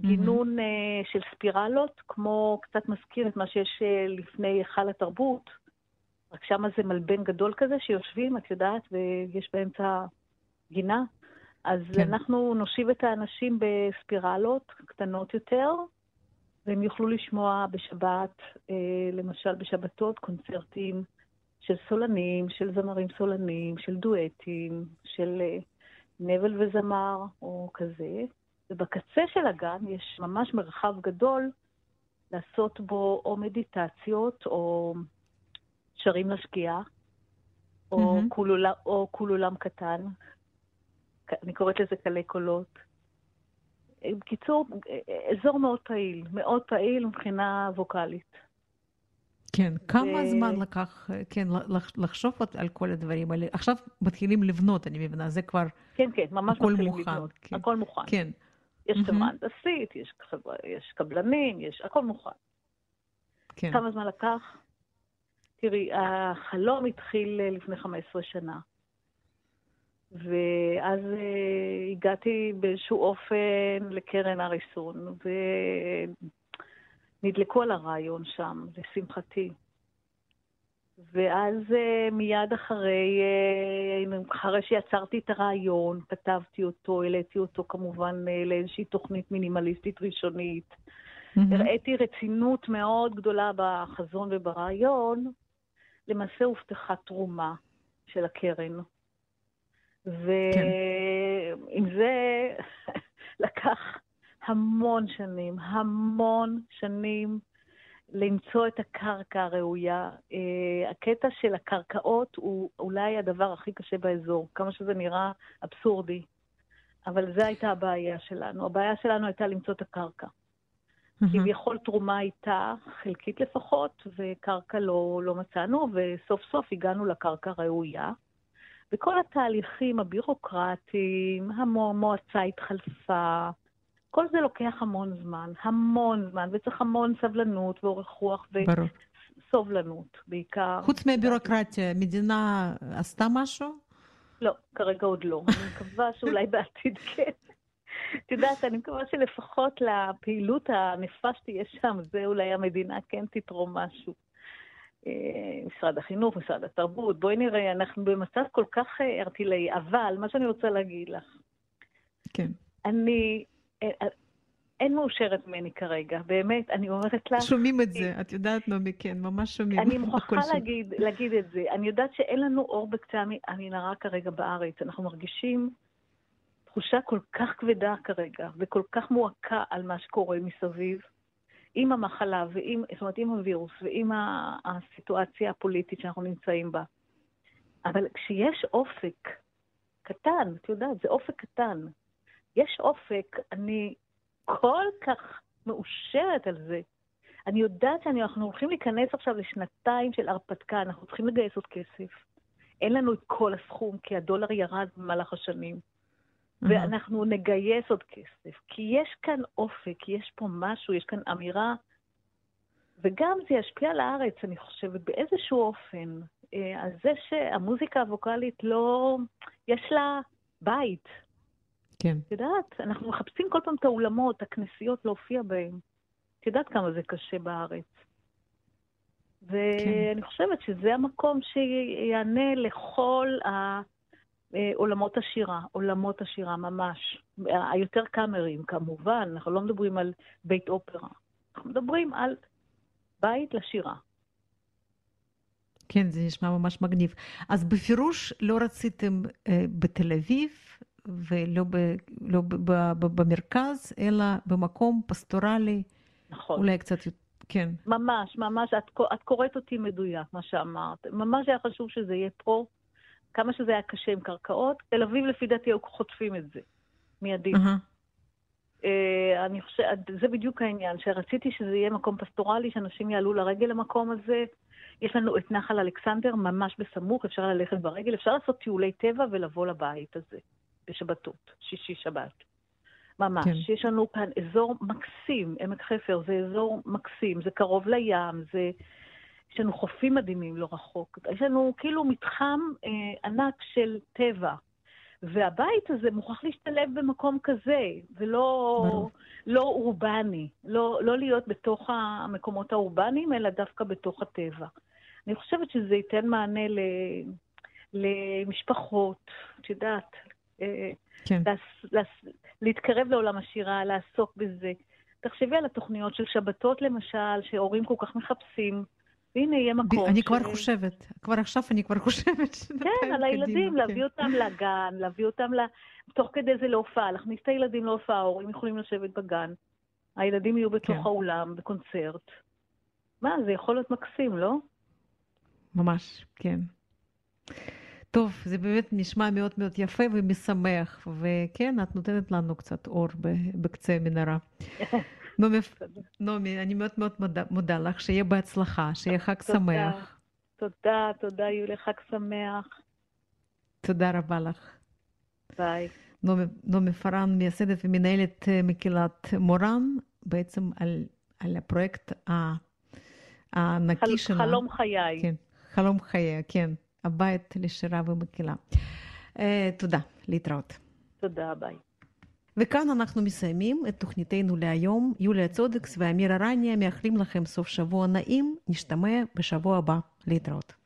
גינון אה, של ספירלות, כמו קצת מזכיר את מה שיש אה, לפני היכל התרבות, רק שם זה מלבן גדול כזה שיושבים, את יודעת, ויש באמצע גינה. אז. כן. אנחנו נושיב את האנשים בספירלות קטנות יותר, והם יוכלו לשמוע בשבת, אה, למשל בשבתות, קונצרטים של סולנים, של זמרים סולנים, של דואטים, של אה, נבל וזמר, או כזה. ובקצה של הגן יש ממש מרחב גדול לעשות בו או מדיטציות, או שרים לשקיעה, או, מהמם. כולולה, או כולולם קטן. ק- אני קוראת לזה קלי קולות. בקיצור, אזור מאוד פעיל, מאוד פעיל מבחינה ווקאלית. כן, כמה ו- זמן לקח, כן, לח- לחשוב על כל הדברים האלה? עכשיו מתחילים לבנות, אני מבינה, זה כבר כן, כן, ממש מתחילים מוכן, לבנות. כן. הכל מוכן. כן. יש מהמם. חברה הנדסית, יש, חברה, יש קבלנים, יש הכל מוכן. כן. כמה זמן לקח? תראי, החלום התחיל אה, לפני 15 שנה. ואז אה, הגעתי באיזשהו אופן לקרן אריסון, ונדלקו על הרעיון שם, לשמחתי. ואז אה, מיד אחרי, אה, אחרי שיצרתי את הרעיון, כתבתי אותו, העליתי אותו כמובן לאיזושהי תוכנית מינימליסטית ראשונית. מהמם. הראיתי רצינות מאוד גדולה בחזון וברעיון, למעשה הובטחה תרומה של הקרן. ועם זה לקח המון שנים, המון שנים למצוא את הקרקע הראויה. אה, הקטע של הקרקעות הוא אולי הדבר הכי קשה באזור, כמה שזה נראה אבסורדי. אבל זו הייתה הבעיה שלנו. הבעיה שלנו הייתה למצוא את הקרקע. כביכול תרומה הייתה, חלקית לפחות, וקרקע לא, לא מצאנו, וסוף סוף הגענו לקרקע ראויה. וכל התהליכים הבירוקרטיים, המועצה התחלפה, כל זה לוקח המון זמן, המון זמן, וצריך המון סבלנות ואורך רוח. וסובלנות בעיקר. חוץ מהבירוקרטיה, המדינה עשתה משהו? לא, כרגע עוד לא. אני מקווה שאולי בעתיד כן. את יודעת, אני מקווה שלפחות לפעילות הענפה שתהיה שם, זה אולי המדינה כן תתרום משהו. אה, משרד החינוך, משרד התרבות, בואי נראה, אנחנו במצב כל כך אה, ערטילאי, אבל מה שאני רוצה להגיד לך, כן. אני, אה, אין מאושרת ממני כרגע, באמת, אני אומרת לך, שומעים את זה, את יודעת, נעמי, כן, ממש שומעים. אני מוכרחה. להגיד, להגיד את זה. אני יודעת שאין לנו אור בקצה המ- המנהרה כרגע בארץ. אנחנו מרגישים תחושה כל כך כבדה כרגע, וכל כך מועקה על מה שקורה מסביב, עם המחלה, ועם, זאת אומרת, עם הווירוס, ועם הסיטואציה הפוליטית שאנחנו נמצאים בה. אבל כשיש אופק קטן, את יודעת, זה אופק קטן. יש אופק, אני כל כך מאושרת על זה. אני יודעת שאנחנו הולכים להיכנס עכשיו לשנתיים של הרפתקה, אנחנו צריכים לגייס עוד כסף. אין לנו את כל הסכום, כי הדולר ירד במהלך השנים. ואנחנו נגייס עוד כסף. כי יש כאן אופק, יש פה משהו, יש כאן אמירה, וגם זה ישפיע על הארץ, אני חושבת, באיזשהו אופן. אה, על זה שהמוזיקה הווקאלית לא... יש לה בית. כן. את יודעת, אנחנו מחפשים כל פעם את האולמות, הכנסיות, להופיע בהם. את יודעת כמה זה קשה בארץ. ואני חושבת שזה המקום שיענה לכל ה... אה, עולמות השירה, עולמות השירה ממש. היותר קאמרים, כמובן, אנחנו לא מדברים על בית אופרה. אנחנו מדברים על בית לשירה. כן, זה נשמע ממש מגניב. אז בפירוש לא רציתם אה, בתל אביב ולא ב, לא ב, ב, ב, במרכז, אלא במקום פסטורלי, נכון. אולי קצת, יותר- כן. ממש, ממש, את, את קוראת אותי מדויק, מה שאמרת. ממש היה חשוב שזה יהיה פה. כמה שזה היה קשה עם קרקעות, תל אביב לפי דעתי היו חוטפים את זה, מיידית. אה, אני חושבת, זה בדיוק העניין, שרציתי שזה יהיה מקום פסטורלי, שאנשים יעלו לרגל למקום הזה. יש לנו את נחל אלכסנדר ממש בסמוך, אפשר ללכת ברגל, אפשר לעשות טיולי טבע ולבוא לבית הזה בשבתות, שישי שבת. ממש. כן. יש לנו כאן אזור מקסים, עמק חפר זה אזור מקסים, זה קרוב לים, זה... יש לנו חופים מדהימים לא רחוק. יש לנו כאילו מתחם אה, ענק של טבע. והבית הזה מוכרח להשתלב במקום כזה, ולא ברור. לא אורבני. לא, לא להיות בתוך המקומות האורבניים, אלא דווקא בתוך הטבע. אני חושבת שזה ייתן מענה ל, למשפחות, את יודעת, אה, כן. להס, להס, להתקרב לעולם השירה, לעסוק בזה. תחשבי על התוכניות של שבתות למשל, שהורים כל כך מחפשים, והנה יהיה מקום. אני ש- כבר חושבת, כבר עכשיו אני כבר חושבת. כן, על הילדים, קדימה, להביא כן. אותם לגן, להביא אותם ל... תוך כדי זה להופעה, להכניס את הילדים להופעה, ההורים יכולים לשבת בגן. הילדים יהיו בתוך כן. האולם, בקונצרט. מה, זה יכול להיות מקסים, לא? ממש, כן. טוב, זה באמת נשמע מאוד מאוד יפה ומשמח, וכן, את נותנת לנו קצת אור בקצה המנהרה. נעמי, נעמי, אני מאוד מאוד מודה, מודה לך, שיהיה בהצלחה, שיהיה חג תודה. שמח. תודה, תודה, יולי, חג שמח. תודה רבה לך. ביי. נעמי פארן, מייסדת ומנהלת מקהלת מורן, בעצם על, על הפרויקט הענקי חל, שלה. חלום חיי. כן, חלום חיי, כן. הבית לשירה ומקהלה. Uh, תודה, להתראות. תודה, ביי. וכאן אנחנו מסיימים את תוכניתנו להיום. יוליה צודקס ואמיר ארניה מאחלים לכם סוף שבוע נעים. נשתמע בשבוע הבא. להתראות.